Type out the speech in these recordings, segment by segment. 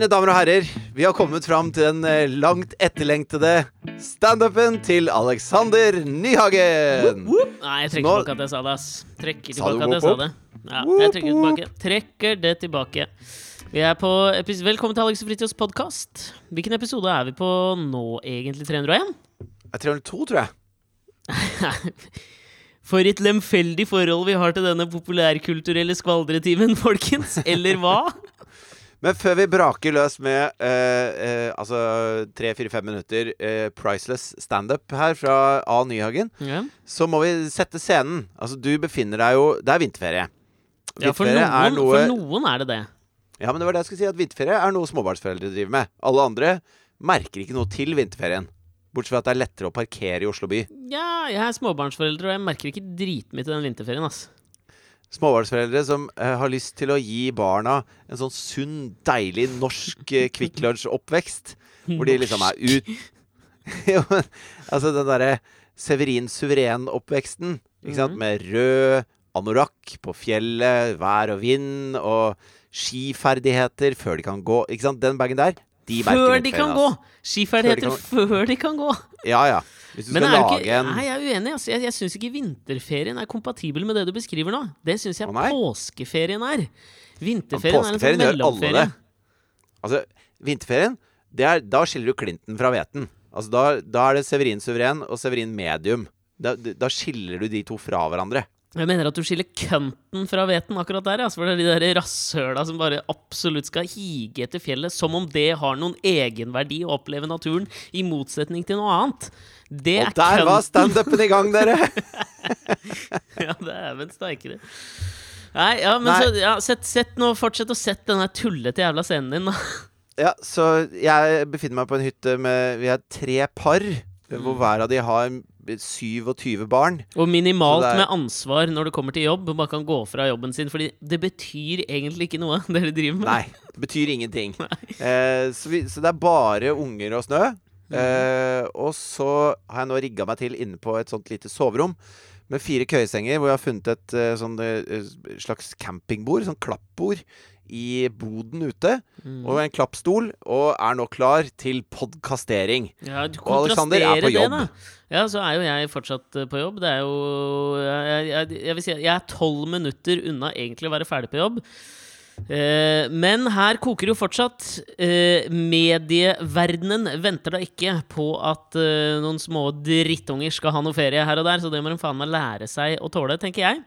Mine damer og herrer, vi har kommet fram til den eh, langt etterlengtede standupen til Alexander Nyhagen. Nei, jeg trekker Nå- tilbake at jeg sa det, ass. Trekker tilbake at jeg sa det. Ja, jeg trekker det tilbake. Trekker det tilbake. Vi er på Velkommen til Alex og Fritjofs podkast. Hvilken episode er vi på nå, egentlig? 301? Jeg er 302, tror jeg. For et lemfeldig forhold vi har til denne populærkulturelle skvaldretimen, folkens. Eller hva? Men før vi braker løs med eh, eh, altså tre-fire-fem minutter eh, priceless standup her fra A. Nyhagen, yeah. så må vi sette scenen. Altså, du befinner deg jo Det er vinterferie. Ja, for noen, er noe for noen er det det. Ja, men det var det jeg skulle si, at vinterferie er noe småbarnsforeldre driver med. Alle andre merker ikke noe til vinterferien. Bortsett fra at det er lettere å parkere i Oslo by. Ja, jeg er småbarnsforeldre, og jeg merker ikke dritmye til den vinterferien, ass. Småbarnsforeldre som eh, har lyst til å gi barna en sånn sunn, deilig norsk eh, Kvikk Lunsj-oppvekst. Hvor de liksom er ut Jo, men altså den derre Severin Suveren-oppveksten. Ikke sant? Mhm. Med rød anorakk på fjellet, vær og vind og skiferdigheter før de kan gå. Ikke sant? Den bagen der. De Før de kan gå! ass. Skiferdigheter før de kan gå. Ja, ja. Hvis du Men skal lage ikke, en nei, jeg er uenig. Altså. Jeg, jeg syns ikke vinterferien er kompatibel med det du beskriver nå. Det syns jeg Å, påskeferien er. Ja, Vinterferien er en sånn mellomferie. det. Altså, vinterferien, det er, da skiller du klinten fra hveten. Altså, da, da er det Severin suveren og Severin medium. Da, da skiller du de to fra hverandre. Jeg mener at du skiller kønten fra hveten akkurat der. Altså, for det er de der rasshøla som bare absolutt skal hige etter fjellet, som om det har noen egenverdi å oppleve naturen, i motsetning til noe annet. Det Og er der var kønten. standupen i gang, dere! Ja, det er vel det. Nei, ja, men Nei. så ja, sett, sett nå, Fortsett å sette den der tullete jævla scenen din, da. Ja, så jeg befinner meg på en hytte med Vi er tre par, Mm. hvor hver av de har 27 barn. Og minimalt er- med ansvar når det kommer til jobb. Man kan gå fra jobben sin, Fordi det betyr egentlig ikke noe, det dere driver med. Nei, det betyr ingenting. Eh, så, vi, så det er bare unger og snø. Mhm. Eh, og så har jeg nå rigga meg til inne på et sånt lite soverom med fire køyesenger, hvor jeg har funnet et eh, sånn, eh, slags campingbord, sånn klappbord, i boden ute. Mm. Og en klappstol, og er nå klar til podkastering. Ja, du Og Alexander er på det, jobb. da. Ja, så er jo jeg fortsatt eh, på jobb. Det er jo Jeg, jeg, jeg vil si jeg er tolv minutter unna egentlig å være ferdig på jobb. Eh, men her koker jo fortsatt. Eh, medieverdenen venter da ikke på at eh, noen små drittunger skal ha noe ferie her og der, så det må de faen meg lære seg å tåle, tenker jeg.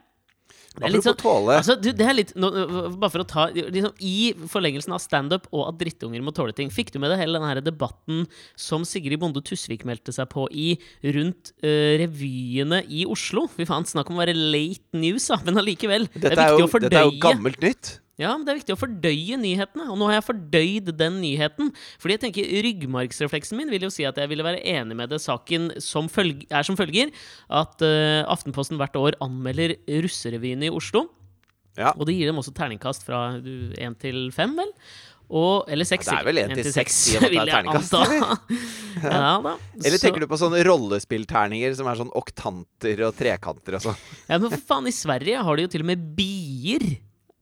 Det er litt sånn. Altså, du, det er litt nå, Bare for å ta liksom, I forlengelsen av standup og at drittunger må tåle ting, fikk du med deg hele denne debatten som Sigrid Bonde Tusvik meldte seg på i rundt uh, revyene i Oslo? Fy faen, snakk om å være late news, da. Men allikevel. Det dette, er er viktig jo, å dette er jo gammelt nytt. Ja, men det er viktig å fordøye nyhetene, og nå har jeg fordøyd den nyheten. Fordi jeg tenker ryggmargsrefleksen min vil jo si at jeg ville være enig med det saken som er som følger at uh, Aftenposten hvert år anmelder russerevyene i Oslo. Ja. Og det gir dem også terningkast fra én til fem, vel? Og, eller seks. Ja, det er vel En til seks, vil jeg anta. ja da. Eller tenker du på sånne rollespillterninger som er sånn oktanter og trekanter og sånn? Ja, men for faen, i Sverige har de jo til og med bier.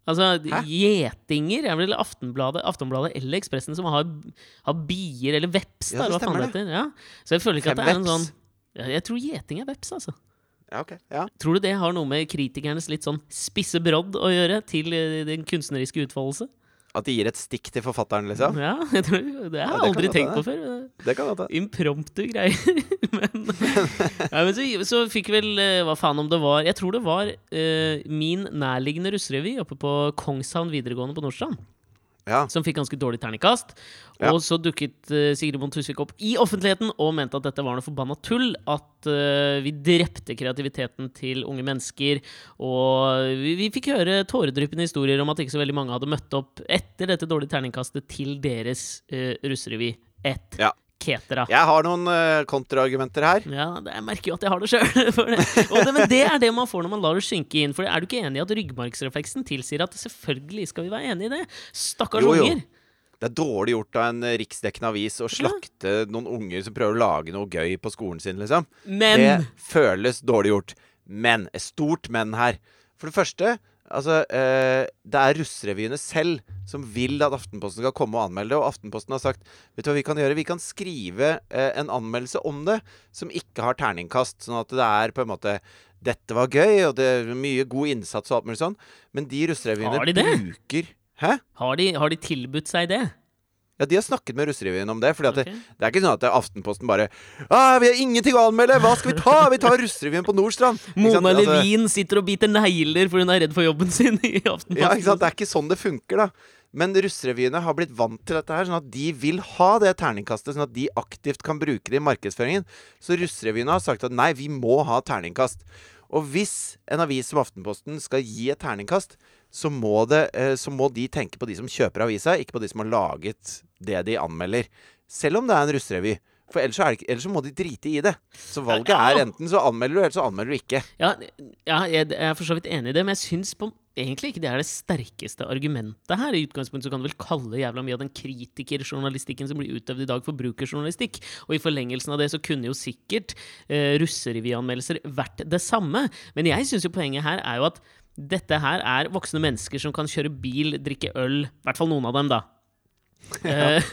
Altså Hæ? gjetinger. Er vel Aftenbladet, Aftenbladet eller Ekspressen som har, har bier, eller veps, Ja, det stemmer det. Ja. Så jeg føler ikke at det er en sånn ja, Jeg tror gjeting er veps, altså. Ja, okay. Ja. Tror du det har noe med kritikernes litt sånn spisse brodd å gjøre til eh, den kunstneriske utfoldelse? At de gir et stikk til forfatteren, liksom? Ja, jeg tror, det har Ja, jeg det aldri tenkt på før. Det kan godt. Impromptu greier. men ja, men så, så fikk vel eh, Hva faen om det var Jeg tror det var uh, min nærliggende russerevy oppe på Kongshavn videregående på Nordstrand. Ja. Som fikk ganske dårlig terningkast. Ja. Og så dukket uh, Sigrid Bond Tusvik opp i offentligheten og mente at dette var noe forbanna tull. At uh, vi drepte kreativiteten til unge mennesker. Og vi, vi fikk høre tåredryppende historier om at ikke så veldig mange hadde møtt opp etter dette dårlige terningkastet til deres uh, russerevy. 1. Ja. Ketera. Jeg har noen uh, kontraargumenter her. Ja, det, jeg merker jo at jeg har det sjøl. Men det er det man får når man lar det synke inn. For er du ikke enig i at ryggmargsrefleksen tilsier at selvfølgelig skal vi være enig i det? Stakkars Jo, jo. unger. Det er dårlig gjort av en eh, riksdekkende avis å slakte noen unger som prøver å lage noe gøy på skolen sin, liksom. Men Det føles dårlig gjort. Men. Et stort men her. For det første Altså, eh, det er russrevyene selv som vil at Aftenposten skal komme og anmelde det. Og Aftenposten har sagt vet du hva vi kan gjøre? Vi kan skrive eh, en anmeldelse om det som ikke har terningkast. Sånn at det er på en måte Dette var gøy, og det er mye god innsats og alt mulig sånn. Men de russerevyene de bruker Hæ? Har de, har de tilbudt seg det? Ja, de har snakket med russerevyen om det. Fordi at okay. det, det er ikke sånn at Aftenposten bare ah, 'Vi har ingenting å anmelde! Hva skal vi ta? Vi tar russerevyen på Nordstrand!' Mona Altså- Levin sitter og biter negler fordi hun er redd for jobben sin i Aftenposten. Ja, ikke sant? Det er ikke sånn det funker, da. Men russerevyene har blitt vant til dette her, sånn at de vil ha det terningkastet. Sånn at de aktivt kan bruke det i markedsføringen. Så russerevyene har sagt at nei, vi må ha terningkast. Og hvis en avis som Aftenposten skal gi et terningkast, så må, det, eh, så må de tenke på de som kjøper avisa, ikke på de som har laget det de anmelder. Selv om det er en russerevy. For ellers så, det ellers så må de drite i det. Så valget er enten så anmelder du, eller så anmelder du ikke. Ja, ja jeg, jeg er for så vidt enig i det, men jeg syns på egentlig ikke det er det sterkeste argumentet her. I utgangspunktet så kan du vel kalle jævla mye av den kritikerjournalistikken som blir utøvd i dag, forbrukerjournalistikk. Og i forlengelsen av det så kunne jo sikkert eh, russerevyanmeldelser vært det samme. Men jeg syns jo poenget her er jo at dette her er voksne mennesker som kan kjøre bil, drikke øl. I hvert fall noen av dem, da. Eh,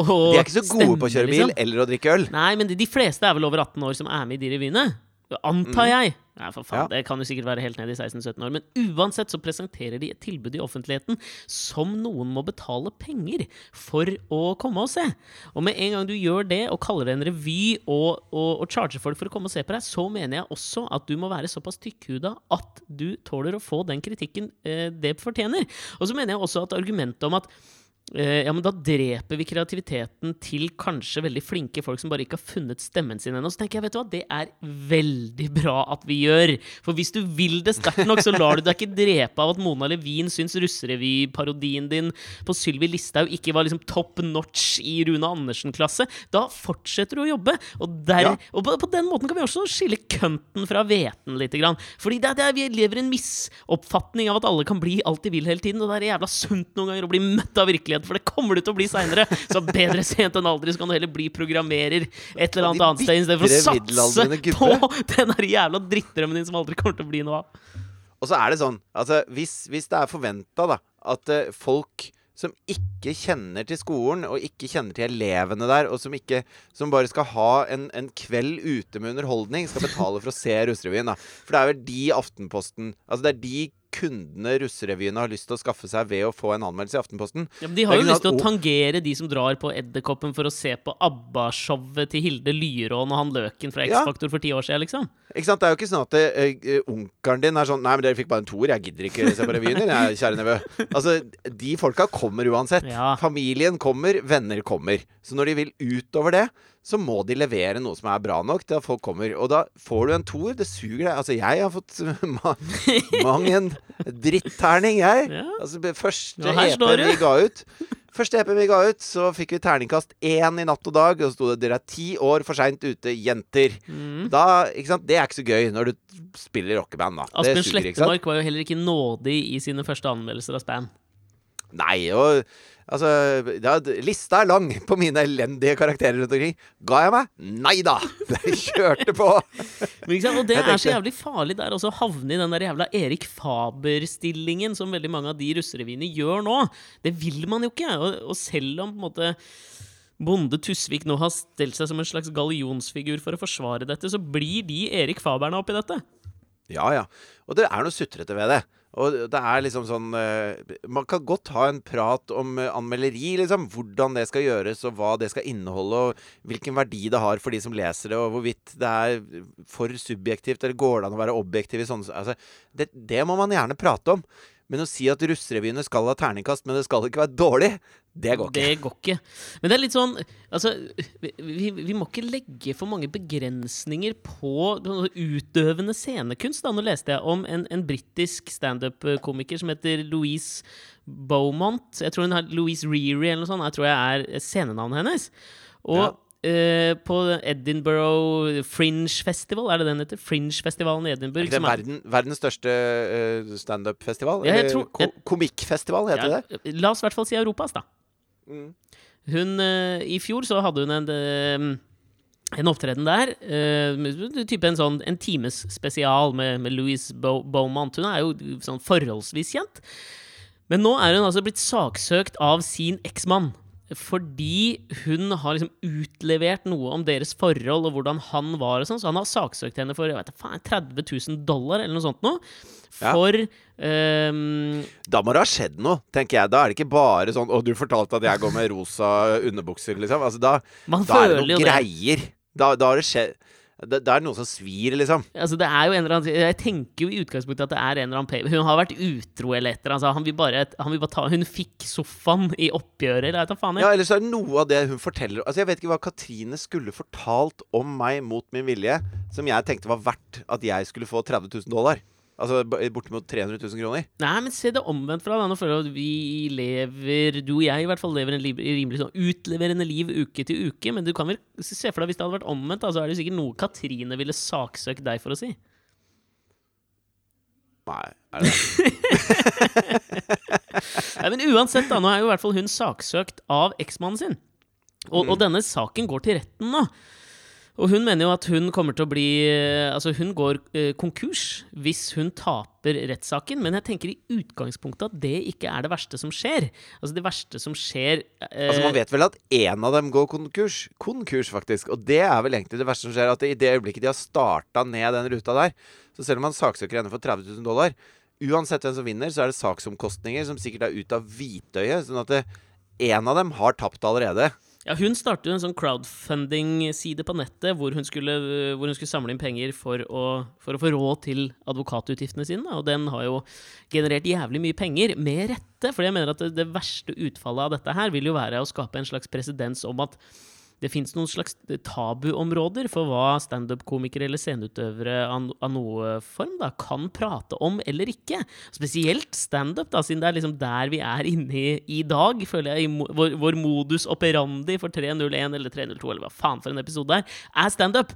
og De er ikke så gode på å kjøre bil liksom. eller å drikke øl. Nei, men de, de fleste er vel over 18 år som er med i de revyene. Antar jeg. Nei, for faen, Mm. Det kan jo sikkert være helt ned i 16-17 år. Men uansett så presenterer de et tilbud i offentligheten som noen må betale penger for å komme og se. Og med en gang du gjør det, og kaller det en revy, og, og, og charger folk for å komme og se på deg, så mener jeg også at du må være såpass tykkhuda at du tåler å få den kritikken eh, det fortjener. Og så mener jeg også at argumentet om at ja, men da dreper vi kreativiteten til kanskje veldig flinke folk som bare ikke har funnet stemmen sin ennå. Så tenker jeg, vet du hva, det er veldig bra at vi gjør. For hvis du vil det sterkt nok, så lar du deg ikke drepe av at Mona Levin syns russerevyparodien din på Sylvi Listhaug ikke var liksom top notch i Rune Andersen-klasse. Da fortsetter du å jobbe. Og, der, Ja. og på, på den måten kan vi også skille kønten fra hveten litt. Grann. Fordi det, det, vi lever i en misoppfatning av at alle kan bli alt de vil hele tiden. Og det er jævla sunt noen ganger å bli møtt av virkeligheten, for det kommer du til å bli seinere. Så bedre sent enn aldri, så kan du heller bli programmerer et eller annet annet sted istedenfor å satse på den jævla drittdrømmen din som aldri kommer til å bli noe av. Og så er det sånn altså, hvis, hvis det er forventa at uh, folk som ikke kjenner til skolen, og ikke kjenner til elevene der, og som, ikke, som bare skal ha en, en kveld ute med underholdning, skal betale for å se Russerevyen. da. For det er vel de Aftenposten Altså det er de kundene Russerevyene har lyst til å skaffe seg ved å få en anmeldelse i Aftenposten. Ja, men de har jo lyst til å tangere de som drar på Edderkoppen for å se på ABBA-showet til Hilde Lyråen og han Løken fra X-Faktor for ti år siden, liksom. Ikke sant? Det er jo ikke sånn at eh, onkelen din er sånn Nei, men dere fikk bare en toer. Jeg gidder ikke se på revyen din, jeg, kjære nevø. Altså, de folka kommer uansett. Ja. Familien kommer, venner kommer. Så når de vil utover det, så må de levere noe som er bra nok til at folk kommer. Og da får du en toer. Det suger deg. Altså, jeg har fått ma mang en dritterning, jeg. Ja. Altså, første EP-en vi ga ut Første EP vi ga ut, så fikk vi terningkast én i natt og dag. Og så sto det 'Dere er ti år for seint ute, jenter'. Mm. Da, ikke sant? Det er ikke så gøy når du spiller rockeband, da. Asbjørn? Slettemark var jo heller ikke nådig i sine første anmeldelser av Span. Nei, og altså ja, Lista er lang på mine elendige karakterer rundt omkring. Ga jeg meg? Nei da! Jeg kjørte på. Og det er så jævlig farlig der også å havne i den der jævla Erik Faber-stillingen som veldig mange av de russerevyene gjør nå. Det vil man jo ikke. Og, og selv om på en måte Bonde Tusvik nå har stelt seg som en slags gallionsfigur for å forsvare dette, så blir de Erik Faberne oppi dette. Ja, ja. Og det er noe sutrete ved det. Og det er liksom sånn eh, Man kan godt ha en prat om eh, anmelderi, liksom. Hvordan det skal gjøres, og hva det skal inneholde, og hvilken verdi det har for de som leser det, og hvorvidt det er for subjektivt, eller går det an å være objektiv i sånne altså, det, det må man gjerne prate om. Men å si at russerevyene skal ha terningkast, men det skal ikke være dårlig, det går ikke. Det går ikke. Men det er litt sånn Altså, vi, vi, må ikke legge for mange begrensninger på utøvende scenekunst. Da. Nå leste jeg om en, en britisk standup-komiker som heter Louise Beaumont. Jeg tror hun har Louise Reary eller noe sånt. Jeg tror jeg er scenenavnet hennes. Og Ja. Eh, på Edinburgh Fringe Festival, er det den heter? Fringe-festivalen i Edinburgh. Er det som er- verden, verdens største uh, standup-festival? Ja, Eller tror- ko komikkfestival, heter Ja, det? La oss i hvert fall si Europas, da. Mm. Hun, uh, I fjor så hadde hun en uh, en opptreden der. Uh, type en sånn en times spesial med, med Louise Beau- Beaumont. Hun er jo sånn forholdsvis kjent. Men nå er hun altså blitt saksøkt av sin eksmann. Fordi hun har liksom utlevert noe om deres forhold og hvordan han var. og sånn, Så han har saksøkt henne for vet, faen, 30 000 dollar eller noe sånt noe. Ja. For ehm, Da må det ha skjedd noe, tenker jeg. Da er det ikke bare sånn 'Å, du fortalte at jeg går med rosa underbukser', liksom. Altså, da, da er det noen greier. det. Da, da har det skjedd da, det, er det noe som svir, liksom. Altså, det er jo en eller annen Jeg tenker jo i utgangspunktet at det er en eller annen paper. Hun har vært utro eller et eller annet. Altså, han vil bare, han vil bare ta Hun fikk sofaen i oppgjøret, eller hva faen. jeg. Ja, Eller så er det noe av det hun forteller Altså Jeg vet ikke hva Katrine skulle fortalt om meg mot min vilje, som jeg tenkte var verdt at jeg skulle få 30 000 dollar. Altså bortimot 300 000 kroner. Nei, men se det omvendt fra da. Nå føler jeg at vi lever Du og jeg i hvert fall lever en rimelig sånn utleverende liv uke til uke. Men du kan vel se for deg hvis det hadde vært omvendt, da, så er det sikkert noe Katrine ville saksøkt deg for å si. Nei, er det? Nei, men uansett, da. Nå er jo i hvert fall hun saksøkt av eksmannen sin. Og, og denne saken går til retten nå. Og hun mener jo at hun kommer til å bli eh, Altså, hun går eh, konkurs hvis hun taper rettssaken, men jeg tenker i utgangspunktet at det ikke er det verste som skjer. Altså, det verste som skjer eh, Altså Man vet vel at én av dem går konkurs. Konkurs, faktisk. Og det er vel egentlig det verste som skjer. At i det øyeblikket de har starta ned den ruta der, så selv om man saksøker henne for 30 000 dollar Uansett hvem som vinner, så er det saksomkostninger som sikkert er ut av hvitøyet. Sånn at én en av dem har tapt allerede. Ja, hun startet en sånn crowdfunding-side på nettet hvor hun, skulle, hvor hun skulle samle inn penger for å, for å få råd til advokatutgiftene sine. Og den har jo generert jævlig mye penger, med rette. For jeg mener at det, det verste utfallet av dette her vil jo være å skape en slags presedens om at det fins noen slags tabuområder for hva standup-komikere eller sceneutøvere av, noe form da, kan prate om eller ikke. Spesielt standup, siden det er liksom der vi er inne i, i dag, føler jeg. I vår, vår modus operandi for 301 eller 302 eller hva faen for en episode det er, er standup.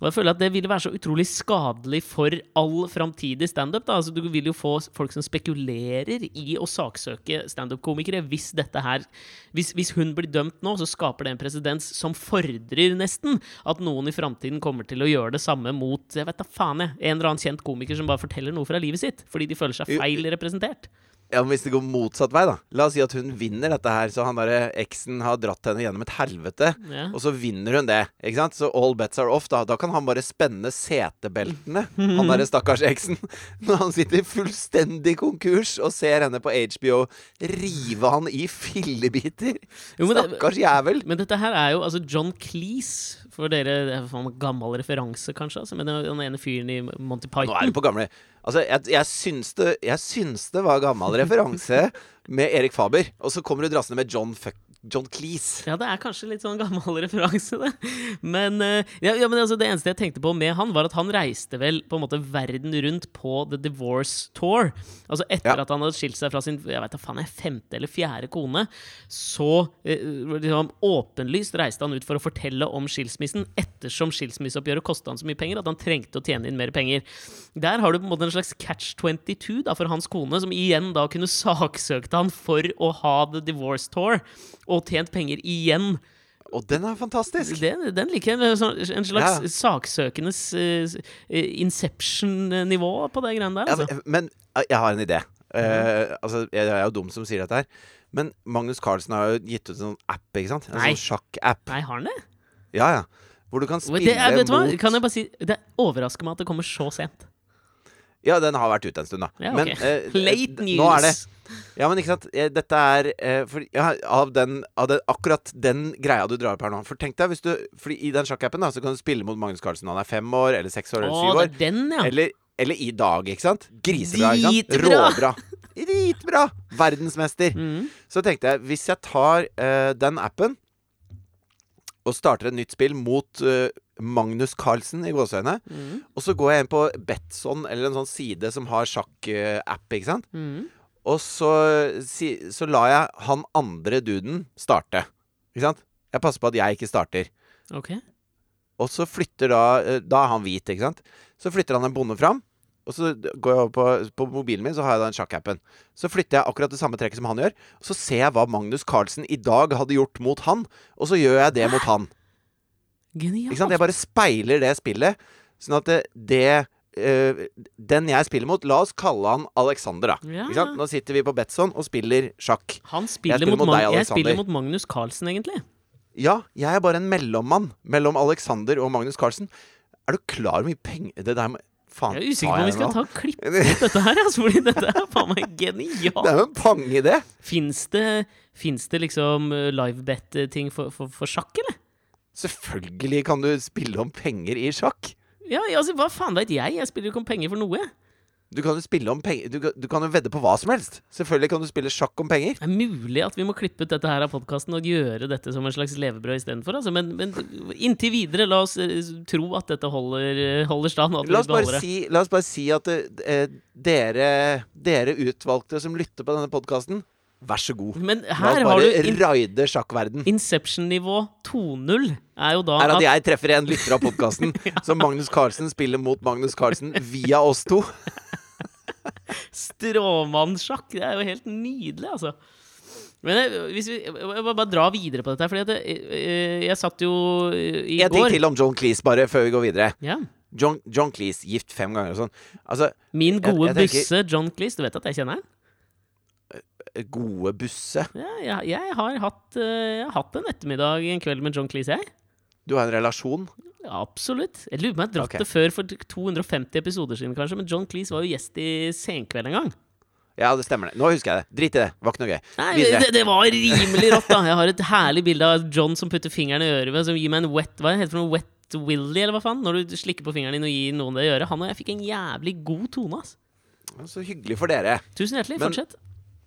Og jeg føler at det ville være så utrolig skadelig for all framtidig standup. Altså, du vil jo få folk som spekulerer i å saksøke standup-komikere hvis dette her hvis, hvis hun blir dømt nå, så skaper det en presedens som fordrer nesten at noen i framtiden kommer til å gjøre det samme mot jeg vet da faen jeg, en eller annen kjent komiker som bare forteller noe fra livet sitt, fordi de føler seg feil representert. Ja, men Hvis det går motsatt vei, da. La oss si at hun vinner dette her, så han der eksen har dratt henne gjennom et helvete. Ja. Og så vinner hun det. ikke sant? Så all bets are off. Da Da kan han bare spenne setebeltene, han derre stakkars eksen. Når han sitter i fullstendig konkurs og ser henne på HBO rive han i fillebiter. Jo, stakkars det- jævel. Men dette her er jo altså John Cleese, for dere det er en gammel referanse, kanskje, altså, men den ene fyren i Monty Python. Nå er du på gamle Altså, jeg, jeg, syns det, det var gammel referanse med Erik Faber. Og så kommer du drassende med John, fuck, John Cleese. Ja, det er kanskje litt sånn gammel referanse, det. Men, eh, ja, ja, men altså, det eneste jeg tenkte på med han, var at han reiste vel på en måte verden rundt på The Divorce Tour. Altså etter Ja. at han hadde skilt seg fra sin jeg vet faen, femte eller fjerde kone, så eh, liksom, åpenlyst reiste han ut for å fortelle om skilsmissen, ettersom skilsmisseoppgjøret kosta han så mye penger at han trengte å tjene inn mer penger. Der har du på en måte en slags catch 22 da, for hans kone, som igjen da kunne saksøkt han for å ha The Divorce Tour, og tjent penger igjen. Og den er fantastisk. Den, den liker jeg. En sånn- slags Ja. saksøkendes uh, Inception-nivå på det greiene der. Ja, Altså. men, men eh, jeg har en idé. Eh, altså, jeg er jo dum som sier dette her. Men Magnus Carlsen har jo gitt ut en sånn app, ikke sant? En Nei. sånn sjakk-app. Nei, har han det? Ja, ja. Hvor du kan spille det vet du hva? mot Kan jeg bare si Det overrasker meg at det kommer så sent. Ja, den har vært ute en stund, da. Ja, Men ok. eh, Late eh, news. Nå er det Ja, men ikke sant. Eh, Dette er uh, for, ja, av, den, av den, akkurat den greia du drar opp her nå. For tenk deg hvis du Fordi i den sjakkappen da Så kan du spille mot Magnus Carlsen han er fem år, eller seks år, eller syv det år. er den, ja. Eller, eller i dag, ikke sant? Grisebra, ikke sant? Råbra. Dritbra! Verdensmester. Mm. Så tenkte jeg, hvis jeg tar uh, den appen og starter et nytt spill mot uh, Magnus Carlsen i gåseøynene. Mm. og så går jeg inn på Betson eller en sånn side som har sjakk-app, ikke sant, Mm. og så, si, så lar jeg han andre duden starte. Ikke sant? Jeg passer på at jeg ikke starter. Okay. Og så flytter da eh, Da er han hvit, ikke sant? Så flytter han en bonde fram. Og så går jeg over på, på mobilen min, så har jeg da den sjakkappen. Så flytter jeg akkurat det samme trekket som han gjør. Og så ser jeg hva Magnus Carlsen i dag hadde gjort mot han. Og så gjør jeg det mot han. Genialt. Ikke sant? Jeg bare speiler det spillet. Sånn at det, det eh, Den jeg spiller mot La oss kalle han Alexander, da. Ja? Nå sitter vi på Betson og spiller sjakk. Han spiller, spiller mot, mot deg, jeg spiller mot Magnus Carlsen, egentlig. Ja, jeg er bare en mellommann mellom Alexander og Magnus Carlsen. Er du klar over hvor mye penger Det der med Faen, Jeg er usikker på om vi skal ta og klippe ut dette her, altså, fordi dette er faen meg Det er jo en pangidé. Fins det, finnes det liksom uh, livebet-ting for, for, for sjakk, eller? Selvfølgelig kan du spille om penger i sjakk. Ja, ja, altså, hva faen veit jeg? Jeg spiller jo ikke om penger for noe. Du kan jo spille om penger du, du kan jo vedde på hva som helst. Selvfølgelig kan du spille sjakk om penger. Det er mulig at vi må klippe ut dette her av podkasten og gjøre dette som en slags levebrød istedenfor. Altså. Men, men inntil videre, la oss eh, tro at dette holder, eh, holder stand. La oss bare si, la oss bare si at eh, dere, dere utvalgte som lytter på denne podkasten, vær så god. Men La oss bare raide sjakkverden. Inception-nivå 2.0 er jo da Er at at jeg treffer en lytter av podkasten som Magnus Carlsen spiller mot Magnus Carlsen via oss to. stråmannssjakk Det er jo helt nydelig, altså. Men jeg, hvis vi, jeg må bare dra videre på dette at jeg, jeg, jeg satt jo i En ting går til om John Cleese, bare før vi går videre. ja. John, John Cleese, gift fem ganger og sånn. Altså, Min gode jeg tenker- busse John Cleese, du vet at jeg kjenner han? gode busse. Ja, jeg, jeg, har hatt, eh, jeg har hatt en ettermiddag en kveld med John Cleese, jeg. Du har en relasjon. Ja, absolutt. Jeg lurer på om jeg dratt okay. det før for 250 episoder siden, kanskje. Men John Cleese var jo gjest i Senkveld en gang. Ja, det stemmer det. Nå husker jeg det. Drit i det. Det var ikke noe gøy. Nei, det, det var rimelig rått, da. Jeg har et herlig bilde av John som putter fingeren i øret, som gir meg en wet Hva heter det for noe? Wet Willy, eller hva faen? Når du slikker på fingeren din og gir noen det i øret. Han og jeg fikk en jævlig god tone, ass. Så hyggelig for dere. Tusen hjertelig. Men- Fortsett.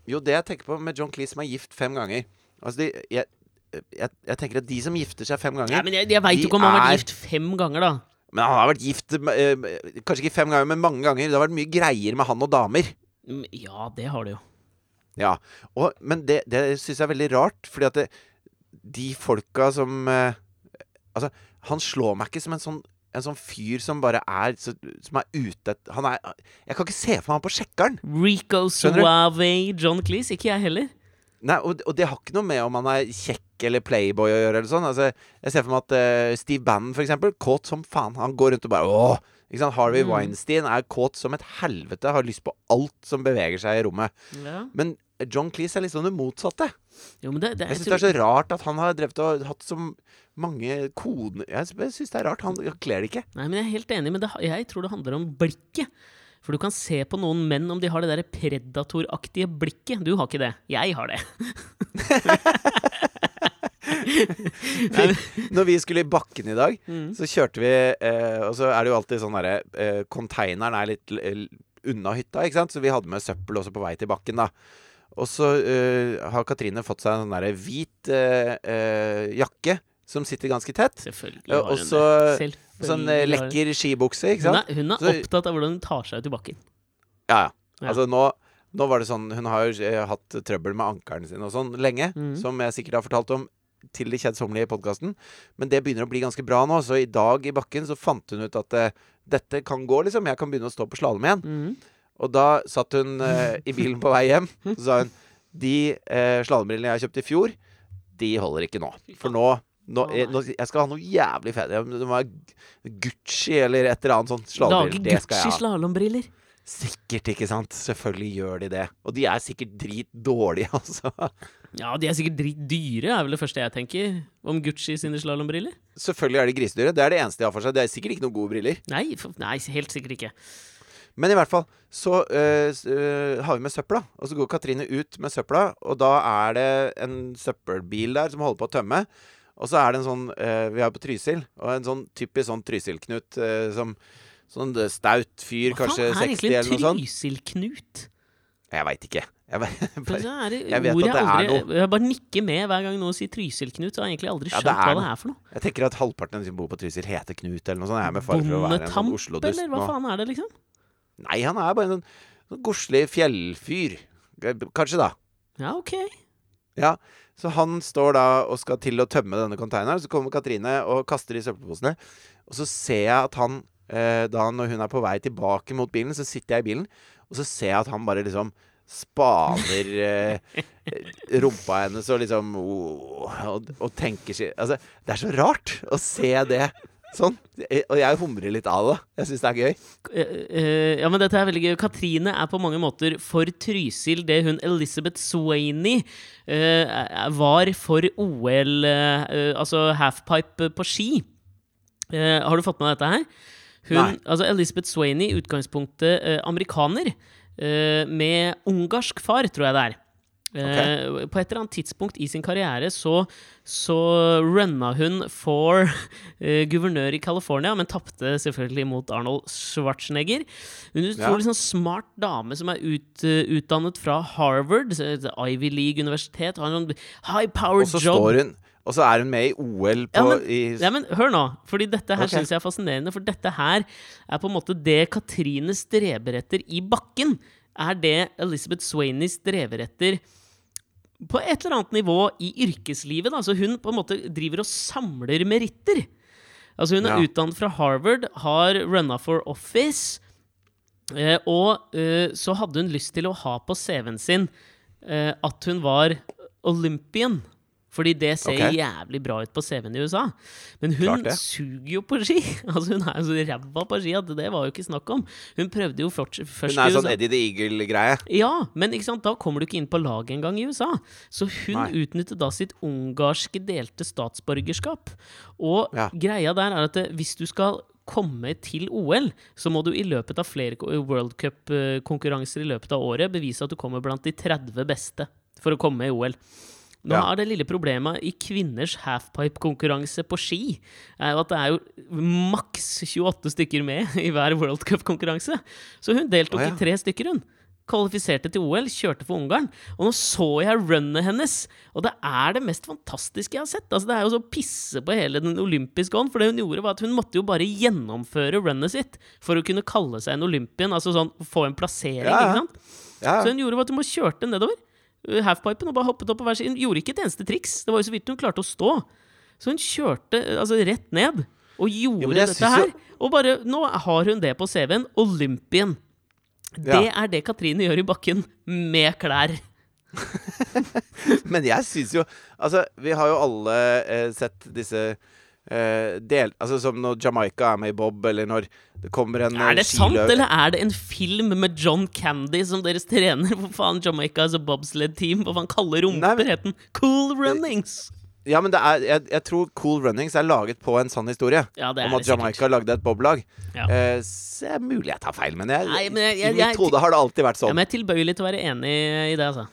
Jo, det jeg tenker på med John Cleese som er gift fem ganger Altså, de, jeg, jeg, jeg tenker at de som gifter seg fem ganger ja, men jeg, jeg veit jo ikke om han har vært gift fem ganger, da. Men han har vært gift eh, Kanskje ikke fem ganger, men mange ganger. Det har vært mye greier med han og damer. Mm, Ja, det har det jo. Ja, og, Men det, det syns jeg er veldig rart, fordi at det, de folka som eh, Altså, han slår meg ikke som en sånn en sånn fyr som bare er så, Som er ute Han er Jeg kan ikke se for meg han på sjekkeren. Rico? Suave John Cleese. Ikke jeg heller. Nei, og, og det har ikke noe med om han er kjekk eller playboy å gjøre. eller sånn Altså, Jeg ser for meg at uh, Steve Bannon, for eksempel, kåt som faen. Han går rundt og bare åh! Ikke sant? Harvey Mm. Weinstein er kåt som et helvete. Har lyst på alt som beveger seg i rommet. Ja. Men John Cleese er liksom det motsatte. Jo, men det, det, Jeg syns det er så rart at han har drevet og hatt så mange koder Jeg syns det er rart. Han kler det ikke. Nei, men Jeg er helt enig, men det, jeg tror det handler om blikket. For du kan se på noen menn om de har det der predatoraktige blikket. Du har ikke det. Jeg har det. Når vi skulle i bakken i dag, Mm. så kjørte vi eh, Og så er det jo alltid sånn derre eh, Konteineren er litt l- unna hytta, ikke sant? Så vi hadde med søppel også på vei til bakken, da. Og så uh, har Katrine fått seg en sånn derre hvit uh, uh, jakke som sitter ganske tett. Selvfølgelig Ja, har og hun så det. Sånn lekker skibukse, ikke Hun er, hun er Så- opptatt av hvordan hun tar seg ut i bakken. Ja, ja. Ja. Altså nå, nå var det sånn Hun har jo hatt trøbbel med ankelen sin og sånn lenge, mm. som jeg sikkert har fortalt om til det kjedsommelige i podkasten. Men det begynner å bli ganske bra nå, så i dag i bakken så fant hun ut at uh, dette kan gå, liksom. Jeg kan begynne å stå på slalåm igjen. Mhm. Og da satt hun uh, i bilen på vei hjem, så sa hun De uh, slalåmbrillene jeg kjøpte i fjor, de holder ikke nå. For nå nå, jeg, nå, jeg skal ha noe jævlig fett. Det må være Gucci eller et eller annet sånt. Lage Gucci slalåmbriller. Sikkert, ikke sant? Selvfølgelig gjør de det. Og de er sikkert dritdårlige, altså. Ja, de er sikkert dritdyre, er vel det første jeg tenker om Gucci sine slalåmbriller. Selvfølgelig er de grisedyre. Det er det eneste de har for seg. Det er sikkert ikke noen gode briller. Nei, for, nei, helt sikkert ikke. Men i hvert fall så øh, øh, har vi med søpla. Og så går Katrine ut med søpla, og da er det en søppelbil der som holder på å tømme. Og så er det en sånn øh, Vi er på Trysil, og en sånn typisk sånn Trysil-Knut som Sånn øh, staut fyr, Hva kanskje er 60 eller noe egentlig en sånt. Trysil-Knut? Jeg veit ikke. Jeg, bare, er det jeg vet at det er noe. Jeg bare nikker med hver gang noen sier Trysil-Knut. Så har jeg egentlig aldri Ja, skjønt det er hva noe. det er for noe. jeg tenker at halvparten av de som bor på Trysil, heter Knut eller noe sånt. Jeg er med fare for å være en sånn Oslo-dust eller hva faen er det, liksom? Nei, han er bare en sånn, sånn godslig fjellfyr. Kanskje, da. Ja, ok. Ja, så han står da og skal til å tømme denne containeren. Så kommer Katrine og kaster i søppelposene. Og så ser jeg at han, eh, da når hun er på vei tilbake mot bilen, så sitter jeg i bilen, og så ser jeg at han bare liksom spaner eh, rumpa hennes og liksom oh, og, og tenker seg Altså, det er så rart å se det sånn. Eh, Og jeg humrer litt av det. Jeg syns det er gøy. Eh, eh, ja, men dette er veldig gøy. Katrine er på mange måter for Trysil det hun Elizabeth Swaney eh, var for OL, eh, eh, altså halfpipe på ski. Eh, har du fått med deg dette her? Hun, Nei. altså Elizabeth Swaney, i utgangspunktet eh, amerikaner, eh, med ungarsk far, tror jeg det er. Eh, På et eller annet tidspunkt i sin karriere så, så runna hun for eh, guvernør i California, men tapte selvfølgelig mot Arnold Schwarzenegger. Hun er en Ja. sånn smart dame som er ut, uh, utdannet fra Harvard, et Ivy League-universitet, har en high-powered Og så job. står hun Og så er hun med i OL på Ja, men, ja, men hør nå, fordi dette her okay. synes jeg er fascinerende. For dette her er på en måte det Katrine streber etter i bakken. Er det Elizabeth Swaney strever etter på et eller annet nivå i yrkeslivet. Da. Så hun på en måte driver og samler meritter. Altså Hun er Ja. utdannet fra Harvard, har runna for office. Eh, og eh, så hadde hun lyst til å ha på CV-en sin eh, at hun var Olympian. Fordi det ser okay. jævlig bra ut på CV-en i USA. Men hun suger jo på ski! Altså Hun er jo så ræva på ski at det var jo ikke snakk om. Hun prøvde jo først, først Hun er sånn Eddie the Eagle-greie. Ja, men da kommer du ikke inn på laget engang i USA. Så hun Nei. utnyttet da sitt ungarske delte statsborgerskap. Og Ja. greia der er at eh, hvis du skal komme til OL, så må du i løpet av flere World Cup-konkurranser i løpet av året bevise at du kommer blant de 30 beste for å komme i OL. Nå Ja. er det lille problemet i kvinners halfpipe-konkurranse på ski er jo at det er jo maks 28 stykker med i hver World Cup-konkurranse. Så hun deltok oh, ja. i tre stykker, hun. Kvalifiserte til OL, kjørte for Ungarn. Og nå så jeg runnet hennes, og det er det mest fantastiske jeg har sett. Altså, det er jo så å pisse på hele den olympiske ånd, for det hun gjorde, var at hun måtte jo bare gjennomføre runnet sitt for å kunne kalle seg en olympian, altså sånn få en plassering, Ja, ikke sant? Ja, Så hun gjorde var at hun bare kjørte nedover halfpipen og bare hoppet opp på hver side. Gjorde ikke et eneste triks. Det var jo så vidt hun klarte å stå. Så hun kjørte altså rett ned og gjorde men dette her. Og bare Nå har hun det på CV-en. Olympien. Det Ja. er det Katrine gjør i bakken med klær. Men jeg syns jo Altså, vi har jo alle eh, sett disse eh, del... Altså som når Jamaica er med i Bob, eller når det kommer en Er det eh, sant, eller er det en film med John Candy som deres trener? Hvor faen Jamaica er så bobsled-team? Hva faen kaller rumper? Het den Cool Runnings. Ja, men det er, jeg, jeg tror Cool Runnings er laget på en sann historie. Ja, det om det at Jamaica sikkert. lagde et boblag. Ja. Eh, så det er mulig jeg tar feil, men, jeg, Nei, men jeg- jeg- i mitt jeg- hode har det alltid vært sånn. Ja, men jeg er tilbøyelig til å være enig i det, altså.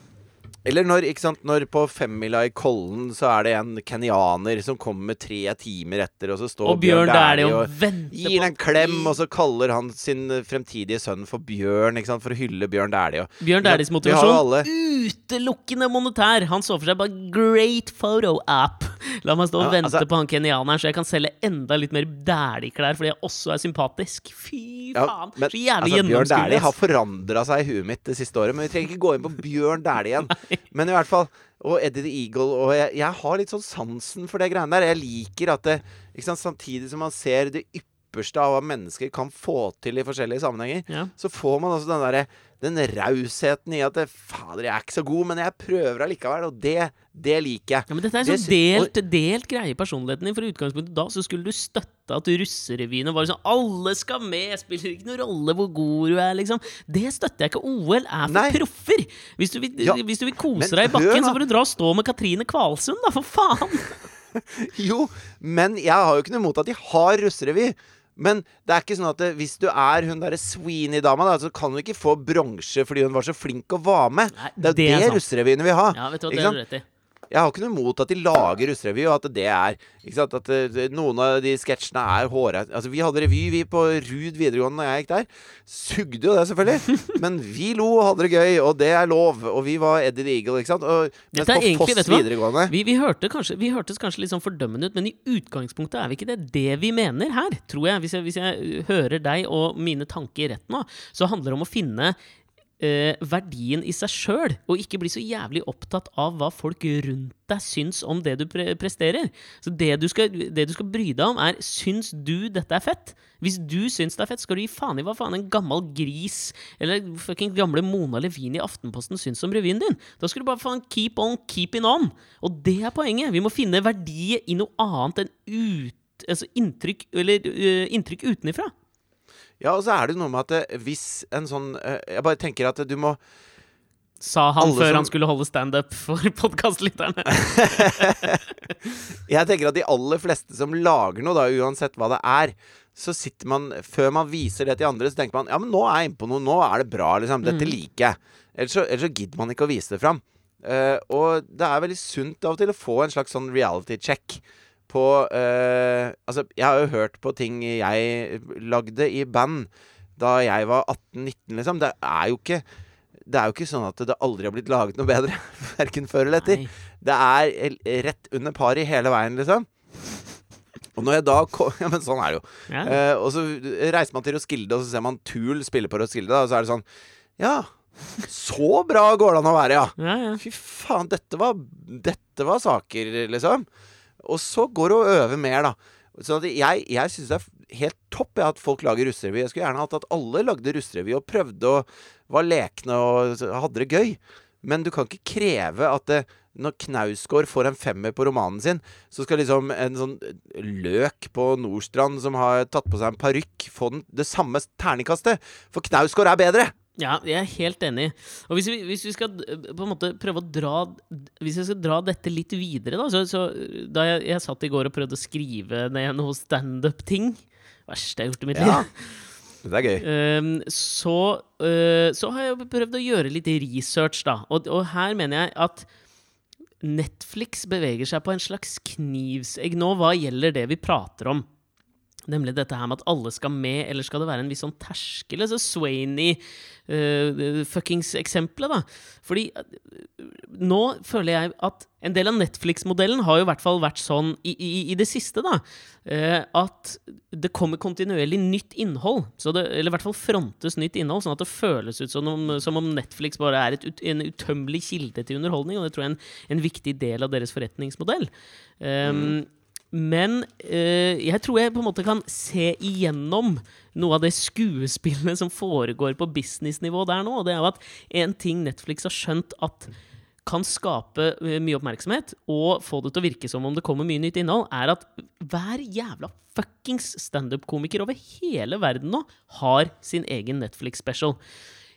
Eller når, ikke sant, når på femmila i Kollen så er det en kenyaner som kommer tre timer etter, og så står Og Bjørn Dæhlie og og gir den en klem, og så kaller han sin fremtidige sønn for Bjørn, ikke sant, for å hylle Bjørn Dæhlie. Bjørn Dæhlies motivasjon utelukkende monetær. Han så for seg bare 'great photo app'. La meg stå og Ja, vente altså- på han kenyaneren, så jeg kan selge enda litt mer Dæhlie-klær fordi jeg også er sympatisk. Fy Ja, faen! men, så jævlig altså, Bjørn Dæhlie har forandra seg i huet mitt det siste året. Men vi trenger ikke gå inn på Bjørn Dæhlie igjen. Men i hvert fall Og Eddie the Eagle. Og jeg, jeg har litt sånn sansen for det greiene der. Jeg liker at det ikke sant, Samtidig som man ser det ypperste av hva mennesker kan få til i forskjellige sammenhenger, Ja. så får man også den derre den rausheten i at Fader, jeg er ikke så god, men jeg prøver allikevel. Og det, det liker jeg. Ja, men dette er en sånn delt, delt greie i personligheten din. For i utgangspunktet da så skulle du støtte at russerevyene var sånn Alle skal med! Spiller ikke noen rolle hvor god du er, liksom. Det støtter jeg ikke. OL er for Nei. proffer! Hvis du vil, Ja, hvis du vil kose deg i bakken, hør så får du dra og stå med Katrine Kvalsund, da, for faen! Jo, men jeg har jo ikke noe imot at de har russerevy. Men det er ikke sånn at det, hvis du er hun derre Sweeney-dama, da, så kan du ikke få bronse fordi hun var så flink å være med. Nei, det er det det, sant. russerevyene vil ha. Ja, vet du hva, det er du rett i. Jeg har ikke noe imot at de lager russerevy, og at det er ikke sant? At eh, noen av de sketsjene er hårete Altså, vi hadde revy, vi, på Rud videregående da jeg gikk der. Sugde jo det, selvfølgelig. Men vi lo og hadde det gøy, og det er lov. Og vi var Eddie the Eagle, ikke sant. Og, mens er på egentlig, Foss videregående Vi, vi, hørte kanskje, vi hørtes kanskje litt sånn fordømmende ut, men i utgangspunktet er vi ikke det. Det vi mener her, tror jeg, hvis jeg, hvis jeg hører deg og mine tanker rett nå, så handler det om å finne eh, verdien i seg sjøl, og ikke bli så jævlig opptatt av hva folk rundt deg syns om det du pre presterer. Så det du, skal, det du skal bry deg om, er syns du dette er fett? Hvis du syns det er fett, skal du gi faen i hva faen en gammel gris eller fucking gamle Mona Levin i Aftenposten syns om revyen din. Da skal du bare faen keep on keeping on. Og det er poenget. Vi må finne verdiet i noe annet enn ut, altså inntrykk, eller, uh, inntrykk utenifra. Ja, og så er det noe med at eh, hvis en sånn eh, Jeg bare tenker at du må Sa han før som- han skulle holde standup for podkastlytterne. Jeg tenker at de aller fleste som lager noe, da, uansett hva det er, så sitter man Før man viser det til andre, så tenker man ja, men nå er jeg inne på noe. Nå er det bra, liksom. Dette liker jeg. Ellers så, ellers så gidder man ikke å vise det fram. Uh, og det er veldig sunt av og til å få en slags sånn reality check på eh, Altså, jeg har jo hørt på ting jeg lagde i band da jeg var 18-19, liksom. Det er jo ikke det er jo ikke sånn at det aldri har blitt laget noe bedre. Verken før eller etter. Nei. Det er rett under pari hele veien, liksom. Og når jeg da kom Ja, men sånn er det jo. Ja. Eh, og så reiser man til Roskilde, og så ser man Tool spille på Roskilde, da, og så er det sånn Ja, så bra går det an å være, ja. Ja, ja. Fy faen, dette var, dette var saker, liksom. Og så går det å øve mer, da. Så at jeg, jeg syns det er helt topp at folk lager russerevy. Jeg skulle gjerne hatt at alle lagde russerevy og prøvde og var lekne og hadde det gøy. Men du kan ikke kreve at det, når Knausgård får en femmer på romanen sin, så skal liksom en sånn løk på Nordstrand som har tatt på seg en parykk, få den, det samme terningkastet. For Knausgård er bedre! Ja, jeg er helt enig. Og hvis vi, hvis vi skal eh, på en måte prøve å dra Hvis jeg skal dra dette litt videre, da Så, så da jeg, jeg satt i går og prøvde å skrive ned noe standup-ting Verste jeg har gjort i mitt liv. Ja. Det er gøy. Ehm, så, eh, så har jeg prøvd å gjøre litt research, da. Og, og her mener jeg at Netflix beveger seg på en slags knivsegg nå hva gjelder det vi prater om. Nemlig dette her med at alle skal med, eller skal det være en viss sånn terskel? Altså Swainy uh, fuckings eksempelet, da. Fordi uh, nå føler jeg at en del av Netflix-modellen har jo i hvert fall vært sånn i, i, i det siste, da. Uh, at det kommer kontinuerlig nytt innhold. Det, eller i hvert fall frontes nytt innhold, sånn at det føles ut som om, som om Netflix bare er et, en utømmelig kilde til underholdning. Og det tror jeg er en, en viktig del av deres forretningsmodell. Um, men eh, jeg tror jeg på en måte kan se igjennom noe av det skuespillet som foregår på businessnivå der nå. Og det er jo at en ting Netflix har skjønt at kan skape eh, mye oppmerksomhet og få det til å virke som om det kommer mye nytt innhold, er at hver jævla fuckings standup-komiker over hele verden nå har sin egen Netflix-special.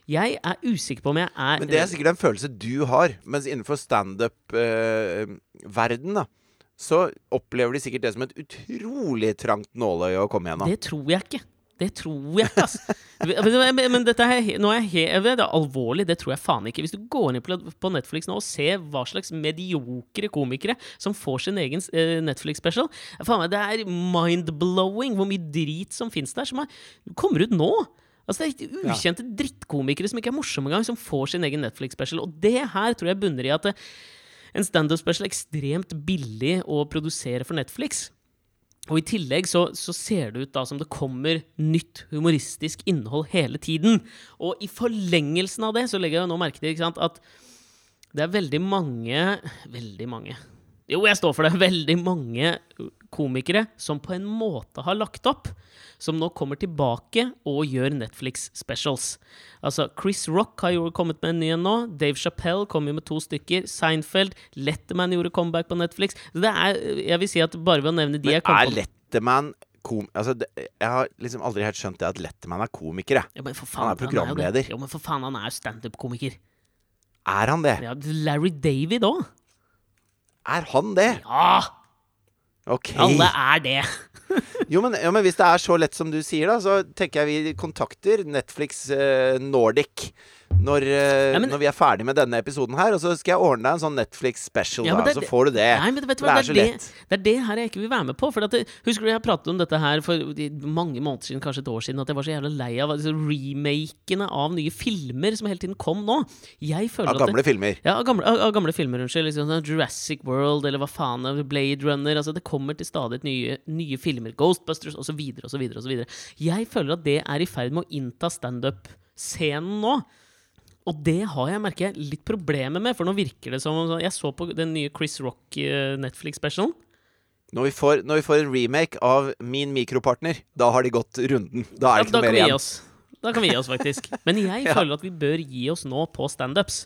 Jeg er usikker på om jeg er Men det er sikkert en følelse du har. Mens innenfor standup-verden, da, så opplever de sikkert det som et utrolig trangt nåløye å komme gjennom. Det tror jeg ikke. Det tror jeg ikke, altså. Men, dette er, nå er jeg det er alvorlig. Det tror jeg faen ikke. Hvis du går inn på, Netflix nå og ser hva slags mediokre komikere som får sin egen eh, Netflix-special faen meg, Det er mind-blowing hvor mye drit som fins der, som er, kommer ut nå. Altså Det er ukjente drittkomikere som ikke er morsomme engang, som får sin egen Netflix-special. Og det her tror jeg bunner i at en standup-special ekstremt billig å produsere for Netflix. Og i tillegg så, så ser det ut da som det kommer nytt humoristisk innhold hele tiden. Og i forlengelsen av det så legger jeg nå merke til sant, at det er veldig mange Veldig mange. Jo, jeg står for det. Veldig mange komikere som på en måte har lagt opp, som nå kommer tilbake og gjør Netflix-specials. Altså, Chris Rock har jo kommet med en ny en nå. Dave Chappelle kom jo med to stykker. Seinfeld. Letterman gjorde comeback på Netflix. Det er, jeg vil si at bare ved å nevne de Men jeg kom er Letterman kom... Altså, det, jeg har liksom aldri helt skjønt det at Letterman er komiker, ja, men for Han er programleder. Han er programleder. Jo, men for faen, han er jo standup-komiker. Er han det? Ja, Larry David òg. Er han det? Ja! Ok. Alle er det. Jo, men, jo, men hvis det er så lett som du sier, da, så tenker jeg vi kontakter Netflix eh, Nordic når, eh, Ja, men- når vi er ferdig med denne episoden her. Og så skal jeg ordne deg en sånn Netflix special, Ja, da, så får du det. Nei, men vet du det er så det, lett. det, det er det her jeg ikke vil være med på. For at det, husker du jeg pratet om dette her for mange måneder siden, kanskje et år siden, at jeg var så jævla lei av disse remakene av nye filmer som hele tiden kom nå. Jeg føler Av at det, gamle filmer. Ja, av gamle, av, av gamle filmer, unnskyld. Liksom, sånn Jurassic World eller hva faen, Blade Runner. Altså, det kommer til stadig nye, nye filmer. Ghostbusters osv. osv. Jeg føler at det er i ferd med å innta standup-scenen nå. Og det har jeg merker jeg litt problemer med, for nå virker det som om Jeg så på den nye Chris Rock eh, Netflix-specialen. Når vi, får, når vi får en remake av Min mikropartner, da har de gått runden. Da er det da ikke mer igjen. oss. Da kan vi gi oss, faktisk. Men jeg Ja. føler at vi bør gi oss nå på standups.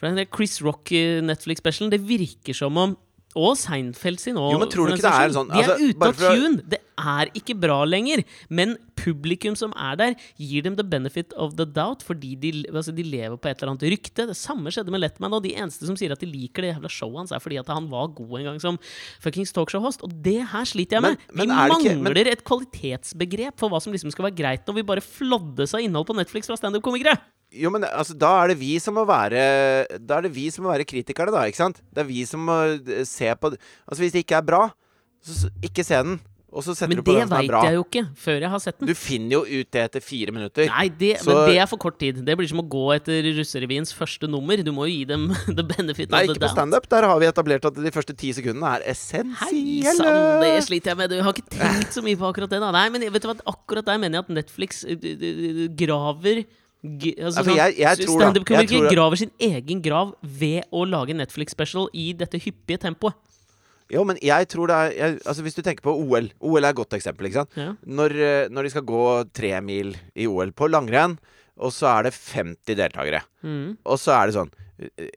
For den Chris Rock eh, det virker som om Og Seinfeld sin òg. Er sånn- De er altså, ute av tune! Det er ikke bra lenger. Men publikum som er der, gir dem the benefit of the doubt fordi de, altså, de lever på et eller annet rykte. Det samme skjedde med Letman, og de eneste som sier at de liker det jævla showet hans, er fordi at han var god en gang som fuckings talkshow-host. Og det her sliter jeg med. Men- men vi ikke- mangler et kvalitetsbegrep for hva som liksom skal være greit når vi bare floddes av innhold på Netflix fra standup-komikere. Jo, men altså, da er det vi som må være Da er det vi som må være kritikerne, da, ikke sant? Det er vi som må eh, se på Altså, hvis det ikke er bra, så ikke se den. Og så setter Men du på det den som er veit jeg jo ikke før jeg har sett den. Du finner jo ut det etter fire minutter. Nei, det, Så- men det er for kort tid. Det blir som å gå etter russerevyens første nummer. Du må jo gi dem the benefit Nei, of the ikke på doubt. standup. Der har vi etablert at de første ti sekundene er Hei essensielle. sann, det sliter jeg med. Du har ikke tenkt så mye på akkurat det. da Nei, men vet du hva, akkurat der mener jeg at Netflix uh, graver altså, da- Standup-komikere graver sin egen grav ved å lage Netflix-special i dette hyppige tempoet. Jo, men jeg tror det er jeg, Altså, hvis du tenker på OL OL er et godt eksempel, ikke sant? Ja. Når, eh, når de skal gå tre mil i OL på langrenn, og så er det 50 deltakere. Mm. Og så er det sånn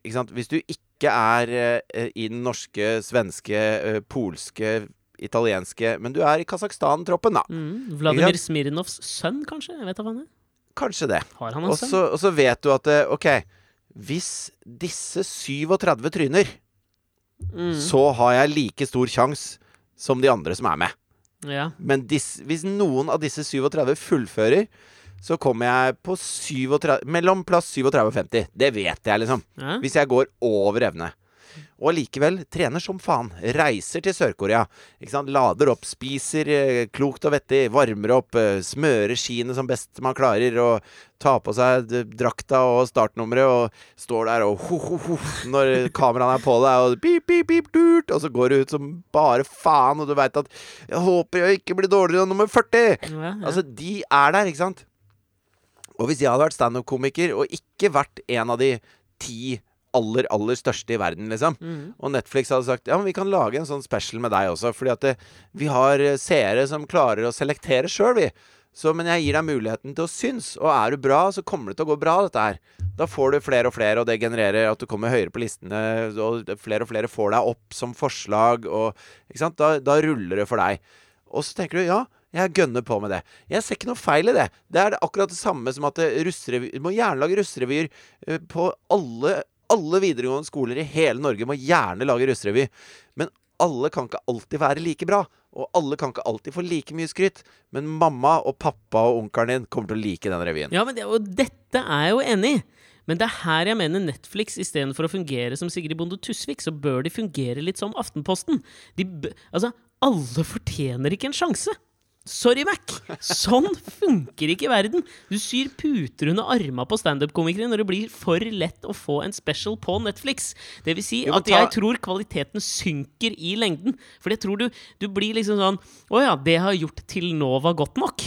Ikke sant? Hvis du ikke er eh, i den norske, svenske, eh, polske, italienske Men du er i Kasakhstan-troppen, da. Mm. Vladimir Smirnovs sønn, kanskje? Jeg vet da er. Kanskje det. Har han en sønn? så, og så vet du at OK, hvis disse 37 tryner, Mm. så har jeg like stor sjanse som de andre som er med. Ja. Men dis, hvis noen av disse 37 fullfører, så kommer jeg på 37, mellom plass 37 og 50. Det vet jeg, liksom. ja. Hvis jeg går over evne. Og allikevel trener som faen. Reiser til Sør-Korea. Lader opp, spiser eh, klokt og vettig, varmer opp, eh, smører skiene som best man klarer, og tar på seg drakta og startnummeret og står der og ho, ho, ho, når kameraene er på deg, og pip, pip, pip, durt, og så går du ut som bare faen, og du veit at 'Jeg håper jeg ikke blir dårligere enn nummer 40'. Ja, ja. Altså, de er der, ikke sant? Og hvis jeg hadde vært standup-komiker og ikke vært en av de ti aller, aller største i verden, liksom, Mm. og Netflix hadde sagt ja, men vi kan lage en sånn special med deg også, fordi at det, vi har eh, seere som klarer å selektere sjøl, vi. Så, men jeg gir deg muligheten til å synes, og er du bra, så kommer det til å gå bra, dette her. Da får du flere og flere, og det genererer at du kommer høyere på listene, og flere og flere får deg opp som forslag, og ikke sant? Da, da ruller det for deg. Og så tenker du ja, jeg gønner på med det. Jeg ser ikke noe feil i det. Det er akkurat det samme som at eh, russerevy- Du må gjerne lage russerevyer eh, på alle, alle videregående skoler i hele Norge. Må gjerne lage russerevy. Men alle kan ikke alltid være like bra. Og alle kan ikke alltid få like mye skryt. Men mamma og pappa og onkelen din kommer til å like den revyen. Ja, det, og dette er jeg jo enig i. Men det er her jeg mener Netflix istedenfor å fungere som Sigrid Bonde Tusvik, så bør de fungere litt som Aftenposten. De, altså, alle fortjener ikke en sjanse. Sorry, Mac! Sånn funker ikke verden. Du syr puter under arma på standup-komikere når det blir for lett å få en special på Netflix. Det vil si at jeg tror kvaliteten synker i lengden. For jeg tror du, du blir liksom sånn Å ja, det har gjort til nå var godt nok.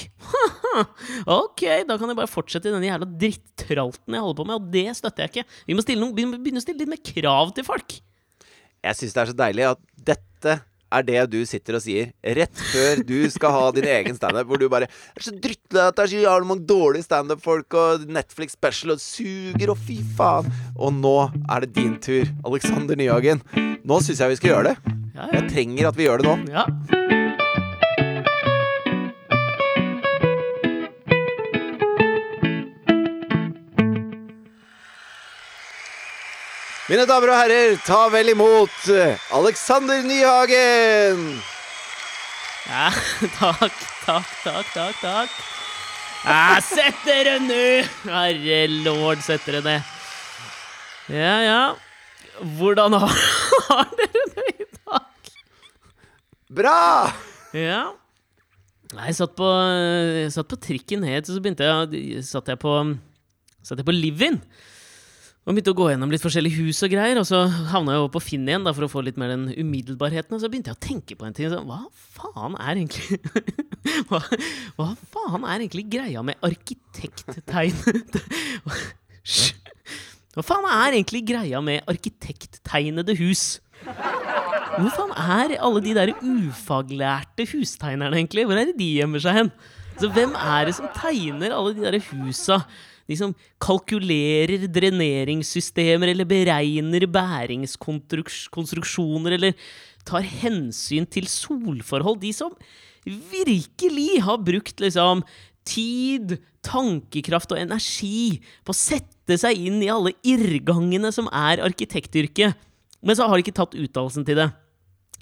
ok, da kan jeg bare fortsette i denne jævla drittralten jeg holder på med, og det støtter jeg ikke. Vi må noen, begynne begynne å stille litt mer krav til folk. Jeg syns det er så deilig at dette er det du sitter og sier rett før du skal ha din egen standup, hvor du bare er så drittlei at det er så jævlig mange dårlige standup-folk, og Netflix special og suger, og fy faen. Og nå er det din tur, Alexander Nyhagen. Nå syns jeg vi skal gjøre det. Jeg trenger at vi gjør det nå. ja. Mine damer og herrer, ta vel imot eh, Alexander Nyhagen! ja. Takk, takk, takk, takk, takk. Ja, sett dere ned! Herre lord, sett dere ned. Ja, ja. Hvordan har, har dere det i dag? Bra! Ja. Nei, jeg satt på, jeg satt på trikken ned, så begynte jeg Satt jeg på Satt jeg på Livin. Og begynte å gå gjennom litt forskjellige hus og greier. Og så havna jeg over på Finn igjen da, for å få litt mer den umiddelbarheten. Og så begynte jeg å tenke på en ting. Så, hva faen er egentlig hva, hva faen er egentlig greia med arkitekttegn? Hva faen er egentlig greia med arkitekttegnede hus? Hvor faen er alle de der ufaglærte hustegnerne, egentlig? Hvor er det de gjemmer seg hen? Så hvem er det som tegner alle de der husa? De som kalkulerer dreneringssystemer, eller beregner bæringskonstruksjoner, eller tar hensyn til solforhold. De som virkelig har brukt liksom tid, tankekraft og energi på å sette seg inn i alle irrgangene som er arkitektyrket. Men så har de ikke tatt utdannelsen til det.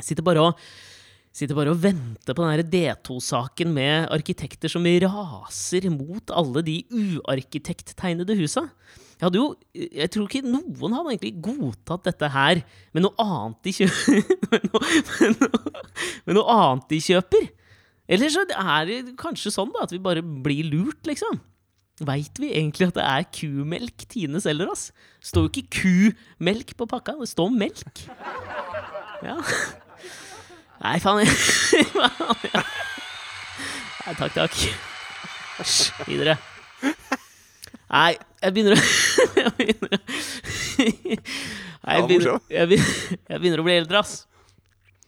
Sitter bare og Sitter bare og venter på den D2-saken med arkitekter som raser mot alle de uarkitekttegnede husa. Jeg hadde jo Jeg tror ikke noen hadde egentlig godtatt dette her med noe annet de kjøper med, noe, med, noe, med noe annet de kjøper. Eller så er det kanskje sånn da, at vi bare blir lurt, liksom. Veit vi egentlig at det er kumelk Tine selger oss? Det står jo ikke kumelk på pakka, det står melk. Ja. Nei, faen. Nei, takk, takk. Videre. Nei, jeg begynner å Jeg begynner å Nei, jeg begynner, jeg begynner, jeg begynner å bli eldre, ass.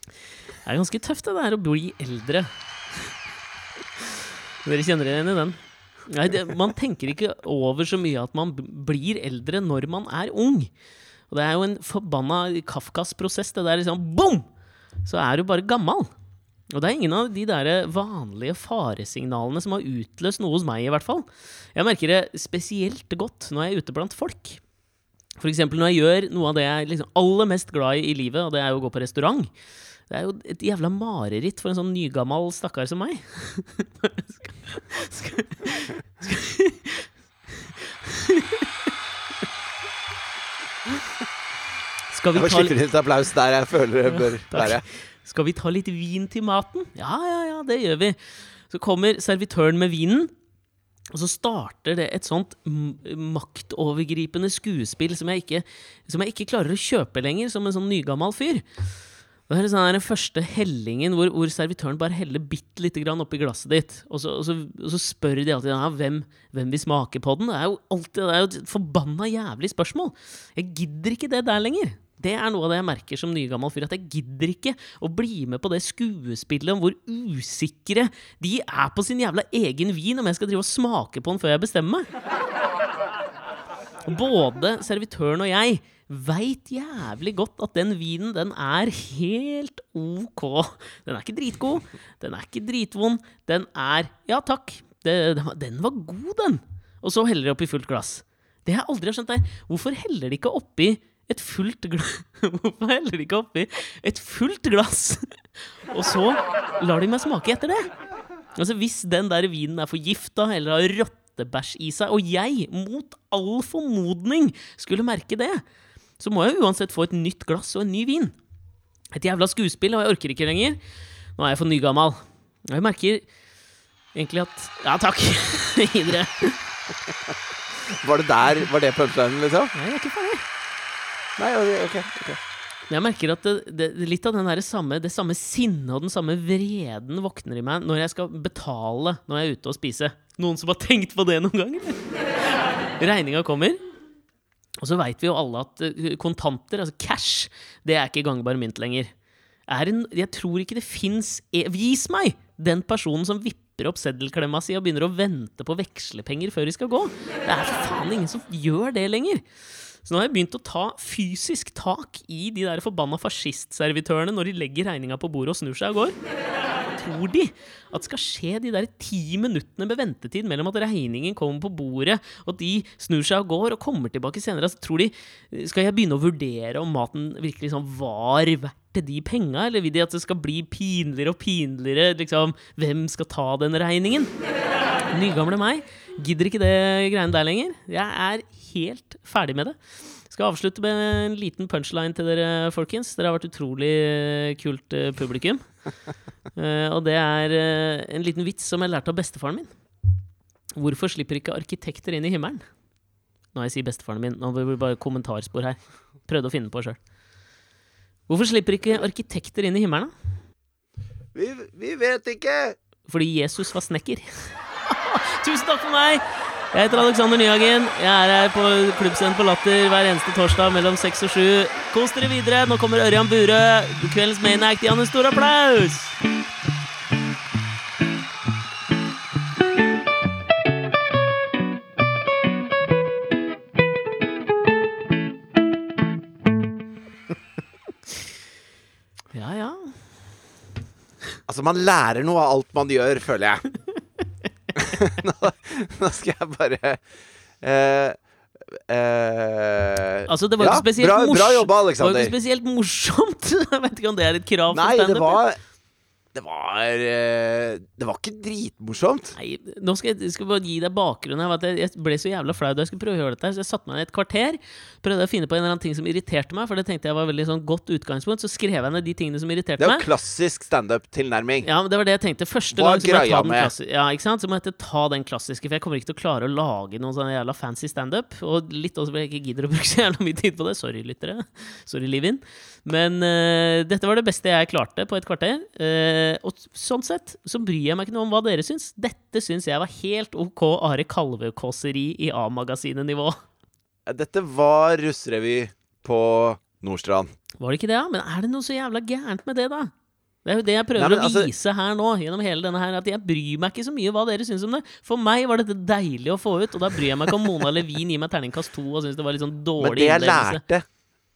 Det er ganske tøft, det der å bli eldre. Dere kjenner dere igjen i den? Nei, det, man tenker ikke over så mye at man blir eldre når man er ung. Og det er jo en forbanna Kafkas-prosess. Det der liksom bom! Så er du bare gammal. Og det er ingen av de der vanlige faresignalene som har utløst noe hos meg, i hvert fall. Jeg merker det spesielt godt når jeg er ute blant folk. Eksempel når jeg gjør noe av det jeg er liksom aller mest glad i i livet, og det er jo å gå på restaurant. Det er jo et jævla mareritt for en sånn nygammal stakkar som meg. skal, skal, skal, skal vi ta litt applaus der jeg føler det bør være. Skal vi ta litt vin til maten? Ja, ja, ja, det gjør vi. Så kommer servitøren med vinen. Og så starter det et sånt maktovergripende skuespill som jeg, ikke, som jeg ikke klarer å kjøpe lenger, som en sånn nygammal fyr. Det er sånn den første hellingen hvor, hvor, servitøren bare heller bitte lite grann oppi glasset ditt. Og så, og, så, og så, spør de alltid ja, hvem, hvem vil smake på den. Det er jo alltid det er jo et forbanna jævlig spørsmål. Jeg gidder ikke det der lenger. Det er noe av det jeg merker som nygammal fyr. At jeg gidder ikke å bli med på det skuespillet om hvor usikre de er på sin jævla egen vin, om jeg skal drive og smake på den før jeg bestemmer meg. Både servitøren og jeg veit jævlig godt at den vinen, den er helt ok. Den er ikke dritgod, den er ikke dritvond, den er Ja, takk, den var god, den. Og så heller de oppi fullt glass. Det jeg aldri har skjønt, er hvorfor heller de ikke oppi et fullt glass Hvorfor heller ikke oppi et fullt glass? Og så lar de meg smake etter det. Altså Hvis den der vinen er forgifta eller har rottebæsj i seg, og jeg mot all formodning skulle merke det, så må jeg uansett få et nytt glass og en ny vin. Et jævla skuespill, og jeg orker ikke lenger. Nå er jeg for nygammal. Jeg merker egentlig at Ja, takk. Videre. var det der Var det punchlinen, liksom? Nei, jeg er ikke ferdig. Nei, ok, ok. Jeg merker at det, det, litt av samme, det samme sinnet og den samme vreden våkner i meg når jeg skal betale når jeg er ute og spise. Noen som har tenkt på det noen gang? Regninga kommer. Og så veit vi jo alle at eh, kontanter, altså cash, det er ikke gangbar mynt lenger. En, jeg tror ikke det fins e Vis meg den personen som vipper opp seddelklemma si og begynner å vente på vekslepenger før de skal gå. Det er faen ingen som gjør det lenger. Så nå har jeg begynt å ta fysisk tak i de der forbanna fascistservitørene når de legger regninga på bordet og snur seg og går tror de at skal skje de der ti minuttene med ventetid mellom at regningen kommer på bordet, og at de snur seg og går og kommer tilbake senere? Altså, tror de, Skal jeg begynne å vurdere om maten virkelig sånn var verdt de penga, eller vil de at det skal bli pinligere og pinligere? Liksom, hvem skal ta den regningen? Nygamle meg gidder ikke det greiene der lenger. Jeg er helt ferdig med det. Skal avslutte med en liten punchline til dere, folkens. Dere har vært utrolig kult eh, publikum. Uh, og det er en liten vits som jeg lærte av bestefaren min. Hvorfor slipper ikke arkitekter inn i himmelen? Når jeg sier bestefaren min, nå blir det bare kommentarspor her. Prøvde å finne på sjøl. Hvorfor slipper ikke arkitekter inn i himmelen, da? Vi, vi vet ikke! Fordi Jesus var snekker. Tusen takk for meg! Jeg heter Alexander Nyhagen. Jeg er her på Klubbscenen på Latter hver eneste torsdag mellom seks og sju. Kos dere videre. Nå kommer Ørjan Burøe. Kveldens main act. Gi han en stor applaus! Ja, ja. Altså, man lærer noe av alt man gjør, føler jeg. nå, nå skal jeg bare eh, eh, Altså, det var ja, ikke spesielt bra, bra jobba, Det var Alexander. ikke spesielt morsomt. Jeg vet ikke om det er et krav for Nei, det standup. Det var eh, Det var ikke dritmorsomt. Nei, nå skal jeg, skal bare gi deg bakgrunnen. Jeg jeg ble så jævla flau da jeg skulle prøve å gjøre dette. Så jeg satte meg ned et kvarter, prøvde å finne på en eller annen ting som irriterte meg. For det tenkte jeg var veldig sånn godt utgangspunkt. Så skrev jeg ned de tingene som irriterte meg. Det er jo meg. klassisk standup-tilnærming. Ja, men det var det jeg tenkte. Første Hva gang så må jeg ta den ja, ikke sant? Så må jeg ta den klassiske, for jeg kommer ikke til å klare å lage noen sånn jævla fancy standup. Og litt også fordi jeg ikke gidder å bruke så jævla mye tid på det. Sorry, lyttere. Sorry, Livin. Men uh, dette var det beste jeg klarte på et kvarter. Eh, og sånn sett så bryr jeg meg ikke noe om hva dere syns. Dette syns jeg var helt OK Are Kalve-kåseri i A-magasinet-nivå. Dette var russerevy på Nordstrand. Var det ikke det, ja? Men er det noe så jævla gærent med det, da? Det er jo det jeg prøver Nei, men å altså- vise her nå, gjennom hele denne her, at jeg bryr meg ikke så mye hva dere syns om det. For meg var dette deilig å få ut, og da bryr jeg meg ikke om Mona Levin gir meg terningkast to og syns det var litt sånn dårlig Men det jeg innlevelse. lærte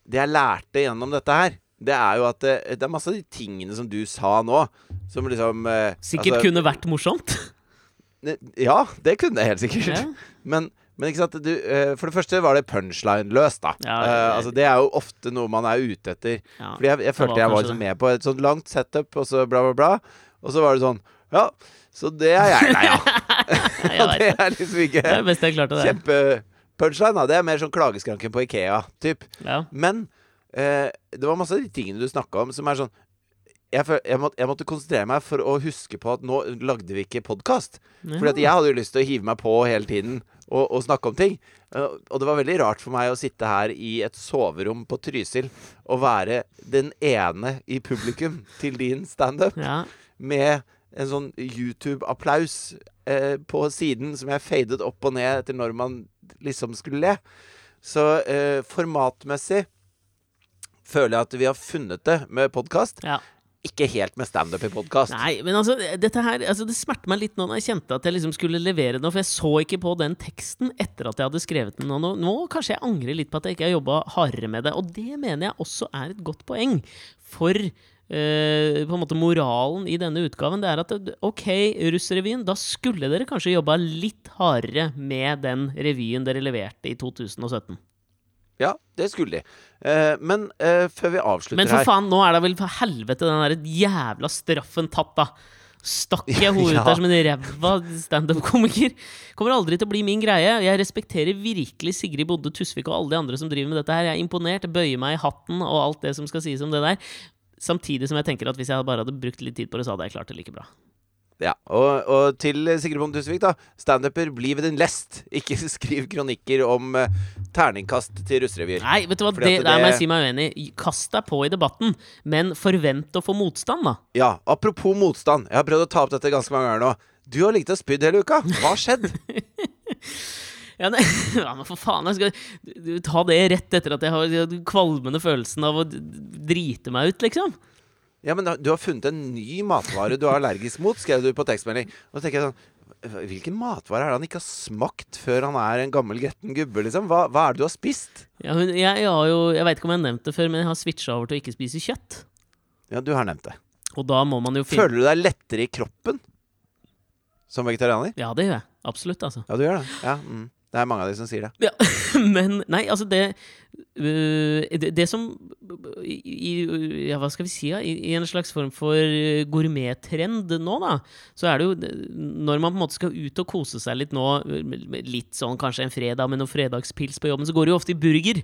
Det jeg lærte gjennom dette her, det er jo at det, det er masse av de tingene som du sa nå, som liksom eh, Sikkert altså, kunne vært morsomt. Ja, det kunne det helt sikkert. Ja. Men, men ikke sant, du, eh, for det første var det punchline-løst, da. Ja, Eh, altså, det er jo ofte noe man er ute etter. Ja, Fordi jeg, jeg følte var jeg var liksom med på et sånt langt setup, og så bla, bla, bla. Og så var det sånn Ja, så det er jeg, nei, ja. Og det det. er liksom ikke Det er det jeg klarte, det. Kjempe-punchline, da. Det er mer sånn klageskranken på Ikea, typ. Ja. Men eh, det var masse av de tingene du snakka om, som er sånn jeg, jeg, måtte, jeg måtte konsentrere meg for å huske på at nå lagde vi ikke podkast. Ja. For jeg hadde jo lyst til å hive meg på hele tiden og, og snakke om ting. Eh, og det var veldig rart for meg å sitte her i et soverom på Trysil og være den ene i publikum til din standup Ja. med en sånn YouTube-applaus eh, på siden som jeg fadet opp og ned etter når man liksom skulle le. Så eh, formatmessig føler jeg at vi har funnet det med podkast. ja. Ikke helt med standup i podkast. Nei, men altså, dette her altså, Det smerter meg litt nå når jeg kjente at jeg liksom skulle levere noe, for jeg så ikke på den teksten etter at jeg hadde skrevet den. Og nå, nå kanskje jeg angrer litt på at jeg ikke har jobba hardere med det. Og det mener jeg også er et godt poeng for eh, på en måte moralen i denne utgaven. Det er at ok, Russrevyen, da skulle dere kanskje jobba litt hardere med den revyen dere leverte i 2017. Ja, det skulle de. Eh, men eh, før vi avslutter her Men for faen, nå er da vel for helvete den der jævla straffen tatt, da. Stakk jeg hodet ut Ja. der som en ræva standup-komiker? Kommer aldri til å bli min greie. Jeg respekterer virkelig Sigrid Bodde Tusvik og alle de andre som driver med dette her. Jeg er imponert, bøyer meg i hatten og alt det som skal sies om det der. Samtidig som jeg tenker at hvis jeg bare hadde brukt litt tid på det, så hadde jeg klart det like bra. Ja, og, og til Sigrid Bonde Tusvik, da. Standuper, bli ved din lest. Ikke skriv kronikker om uh, terningkast til russerevyer. Nei, vet du hva, det, det, der må jeg si meg uenig. Kast deg på i debatten, men forvent å få motstand, da. Ja, apropos motstand. Jeg har prøvd å ta opp dette ganske mange ganger nå. Du har ligget og spydd hele uka. Hva har skjedd? Ja, nei, ja, men for faen, jeg skal ta det rett etter at jeg har den kvalmende følelsen av å drite meg ut, liksom. Ja, men Du har funnet en ny matvare du er allergisk mot, skrev du på tekstmelding. Og så tenker jeg sånn Hvilken matvare er det han ikke har smakt før han er en gammel, gretten gubbe? liksom? Hva, hva er det du har spist? Ja, jeg, jeg har jo Jeg veit ikke om jeg har nevnt det før, men jeg har switcha over til å ikke spise kjøtt. Ja, du har nevnt det. Og da må man jo finne Føler du deg lettere i kroppen som vegetarianer? Ja, det gjør jeg. Absolutt, altså. Ja, du gjør det. Ja, mm. Det er mange av de som sier det. Ja, men Nei, altså, det øh, det, det som i, Ja, hva skal vi si, da? I, I en slags form for gourmettrend nå, da, så er det jo Når man på en måte skal ut og kose seg litt nå, litt sånn kanskje en fredag med noen fredagspils på jobben, så går det jo ofte i burger.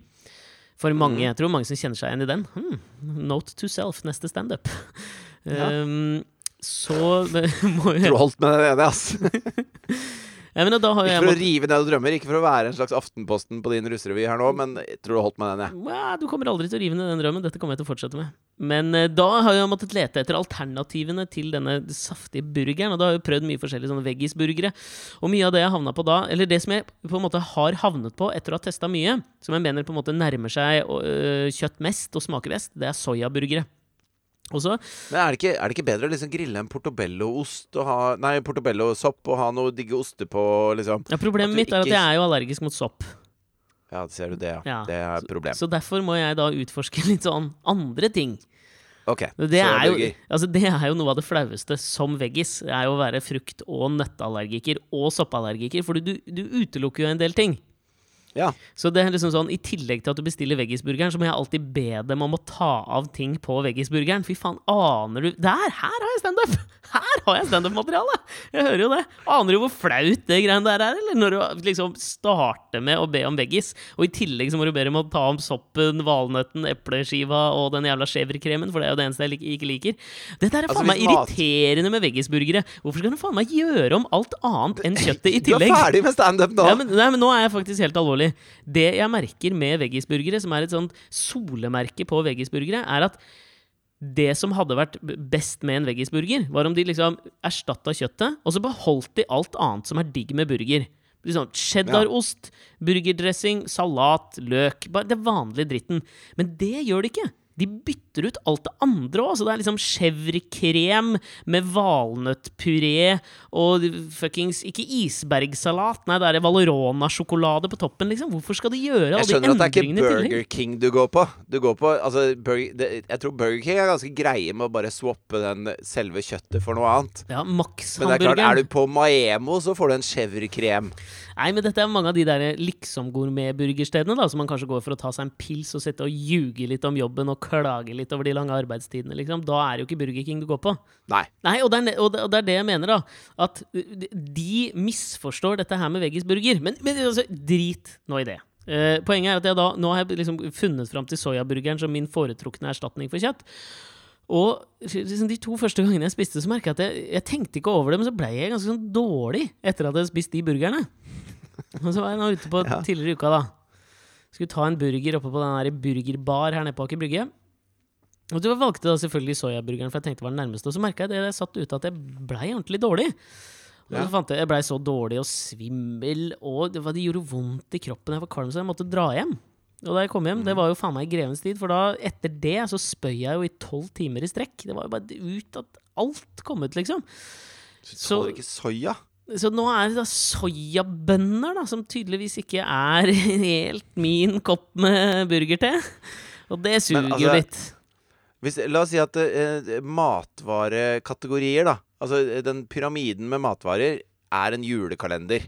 For mange, jeg tror mange som kjenner seg igjen i den. Hmm, note to self, neste standup. Ja. Um, så må du holdt med det Det ass. Ja, men da har Ikke for å rive ned drømmer, ikke for å være en slags Aftenposten på din russerevy her nå, men jeg tror du holdt med den, jeg. Ja, du kommer aldri til å rive ned den drømmen. Dette kommer jeg til å fortsette med. Men eh, da har jeg måttet lete etter alternativene til denne saftige burgeren. Og da har jeg prøvd mye forskjellige sånne veggisburgere. Og mye av det jeg havna på da, eller det som jeg på en måte har havnet på etter å ha testa mye, som jeg mener på en måte nærmer seg øh, kjøtt mest og smaker best, det er soyaburgere. Og så Men er det ikke, er det ikke bedre å liksom grille en portobello-ost og ha Nei, portobello-sopp og ha noe digge oster på, liksom? ja, Problemet mitt er at jeg er jo allergisk mot sopp. Ja, ser du det, ja. Ja, Det er et problem. Så derfor må jeg da utforske litt sånn andre ting. Ok, Det er, jo, altså det er jo noe av det flaueste som veggis. Det er jo å være frukt- og nøtteallergiker og soppallergiker. For du, du utelukker jo en del ting. Ja. Så det er liksom sånn, I tillegg til at du bestiller veggisburgeren, så må jeg alltid be dem om å ta av ting på veggisburgeren. Fy faen, aner du Der! Her har jeg standup! Her har jeg standup-materiale! Jeg hører jo det. Aner du hvor flaut det greiene der er? Eller når du liksom starter med å be om veggis, og i tillegg så må du be om å ta om soppen, valnøtten, epleskiva og den jævla chèvrekremen, for det er jo det eneste jeg lik- ikke liker. Dette er Altså, faen meg hvis mat- irriterende med veggisburgere. Hvorfor skal du faen meg gjøre om alt annet enn kjøttet i tillegg? Du er ferdig med standup nå! Ja, men, nei, men nå er jeg faktisk helt alvorlig. Det jeg merker med veggisburgere, som er et sånt solemerke på veggisburgere, er at det som hadde vært best med en veggisburger, var om de liksom erstatta kjøttet, og så beholdt de alt annet som er digg med burger. Liksom Cheddarost, burgerdressing, salat, løk. Bare det vanlige dritten. Men det gjør de ikke. De bytter ut alt det andre òg. Så det er liksom chèvrekrem med valnøttpuré og fuckings Ikke isbergsalat, nei, det er Valerona-sjokolade på toppen, liksom. Hvorfor skal de gjøre alle Jeg skjønner at det er ikke endringene? Burger King du går på. Du går på altså, Burger, det, Jeg tror Burger King er ganske greie med å bare swappe den selve kjøttet for noe annet. Ja, Men det er klart, er du på Maemo, så får du en chèvrekrem. Nei, men dette er mange av de der liksom-gourmetburgerstedene, som man kanskje går for å ta seg en pils og sitte og ljuge litt om jobben og klage litt over de lange arbeidstidene, liksom. Da er det jo ikke Burger King du går på. Nei. Nei, og det, er, og, det, er det jeg mener, da. At uh, de misforstår dette her med veggisburger. Men, men altså, drit nå i det. Uh, poenget er at jeg da, nå har jeg liksom funnet fram til soyaburgeren som min foretrukne erstatning for kjøtt. Og liksom de to første gangene jeg spiste, så merka jeg at jeg, jeg tenkte ikke over det, men så ble jeg ganske sånn dårlig etter at jeg hadde spist de burgerne. Og så var jeg nå ute på Ja. tidligere i uka, da. Skulle ta en burger oppe på den der burgerbar her nede på Aker Brygge. Og du valgte da selvfølgelig soyaburgeren, for jeg tenkte det var den nærmeste. Og så merka jeg det jeg satt ute, at jeg blei ordentlig dårlig. Og så fant jeg jeg blei så dårlig og svimmel, og det, var, det gjorde vondt i kroppen. Jeg var kvalm, så jeg måtte dra hjem. Og da jeg kom hjem, det var jo faen meg i grevens tid, for da, etter det, så spøy jeg jo i tolv timer i strekk. Det var jo bare ut at alt kom ut, liksom. Så du tåler ikke soya. Så nå er det da soyabønner, da, som tydeligvis ikke er helt min kopp med burgerte. Og det suger jo altså, litt. Hvis, la oss si at eh, matvarekategorier, da. Altså eh, den pyramiden med matvarer er en julekalender.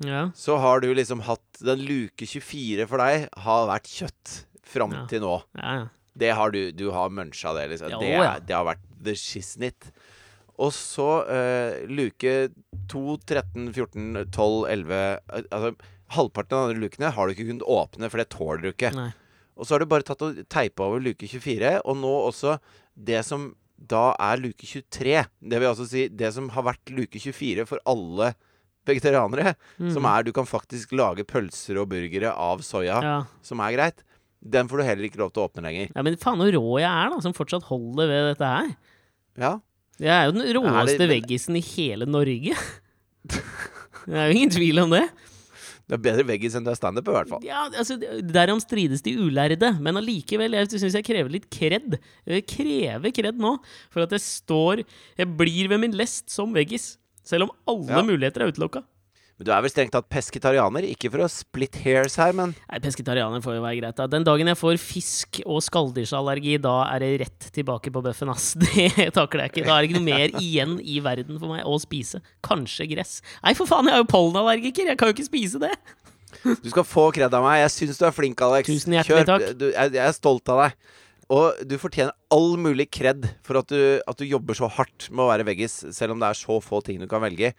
Ja. Så har du liksom hatt Den luke 24 for deg har vært kjøtt fram Ja. til nå. Ja. Det har du. Du har muncha det, liksom. Det, er, det har vært the shiznit. Og så eh, luke 2, 13, 14, 12, 11 eh, Altså halvparten av de lukene har du ikke kunnet åpne, for det tåler du ikke. Nei. Og så har du bare tatt og teipa over luke 24, og nå også det som da er luke 23. Det vil altså si det som har vært luke 24 for alle vegetarianere. Som er du kan faktisk lage pølser og burgere av soya, Mm. ja. som er greit. Den får du heller ikke lov til å åpne lenger. ja, men faen så rå jeg er, da, som fortsatt holder ved dette her. Ja. Jeg er jo den råeste det... veggisen i hele Norge. Det er jo ingen tvil om det. Det er bedre veggis enn det er standup, i hvert fall. Ja, altså, Derom strides de ulærde, men allikevel, jeg syns jeg krever litt kred. Jeg krever kred nå for at jeg står Jeg blir ved min lest som veggis. Selv om alle Ja. muligheter er utelukka. Men du er vel strengt tatt pesketarianer? Ikke for å split hairs her, men Nei, Pesketarianer får jo være greit. da Den dagen jeg får fisk- og skalldyrsallergi, da er det rett tilbake på bøffen, ass. Det takler jeg ikke. Da er det ikke noe mer igjen i verden for meg å spise. Kanskje gress. Nei, for faen, jeg er jo pollenallergiker! Jeg kan jo ikke spise det! du skal få kred av meg. Jeg syns du er flink, Alex. Tusen hjertelig takk. Du, jeg, jeg er stolt av deg. Og du fortjener all mulig kred for at du, at du jobber så hardt med å være veggis, selv om det er så få ting du kan velge.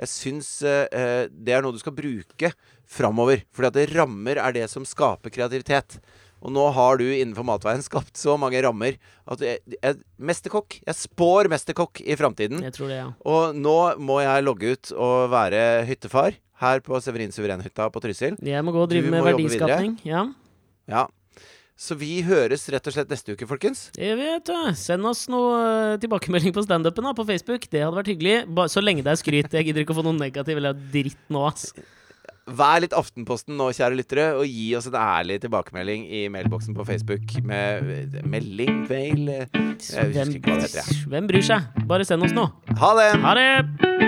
Jeg syns eh, det er noe du skal bruke framover. Fordi at rammer er det som skaper kreativitet. Og nå har du innenfor matveien skapt så mange rammer at jeg, jeg, Mesterkokk. Jeg spår mesterkokk i framtiden. Jeg tror det, ja. Og nå må jeg logge ut og være hyttefar her på Severin Suveren-hytta på Trysil. Jeg må gå og drive med verdiskapning. Ja. Ja. Så vi høres rett og slett neste uke, folkens. Det vet du. Send oss noe eh, tilbakemelding på standupen på Facebook. Det hadde vært hyggelig. Så lenge det er skryt. Jeg gidder ikke å få noe negativ eller dritt nå, ass. Vær litt Aftenposten nå, kjære lyttere, og gi oss en ærlig tilbakemelding i mailboksen på Facebook med eh, melding, mail eh, Jeg Hvem, husker ikke hva det heter. hvem bryr seg? Bare send oss noe. Ha det! Ha det!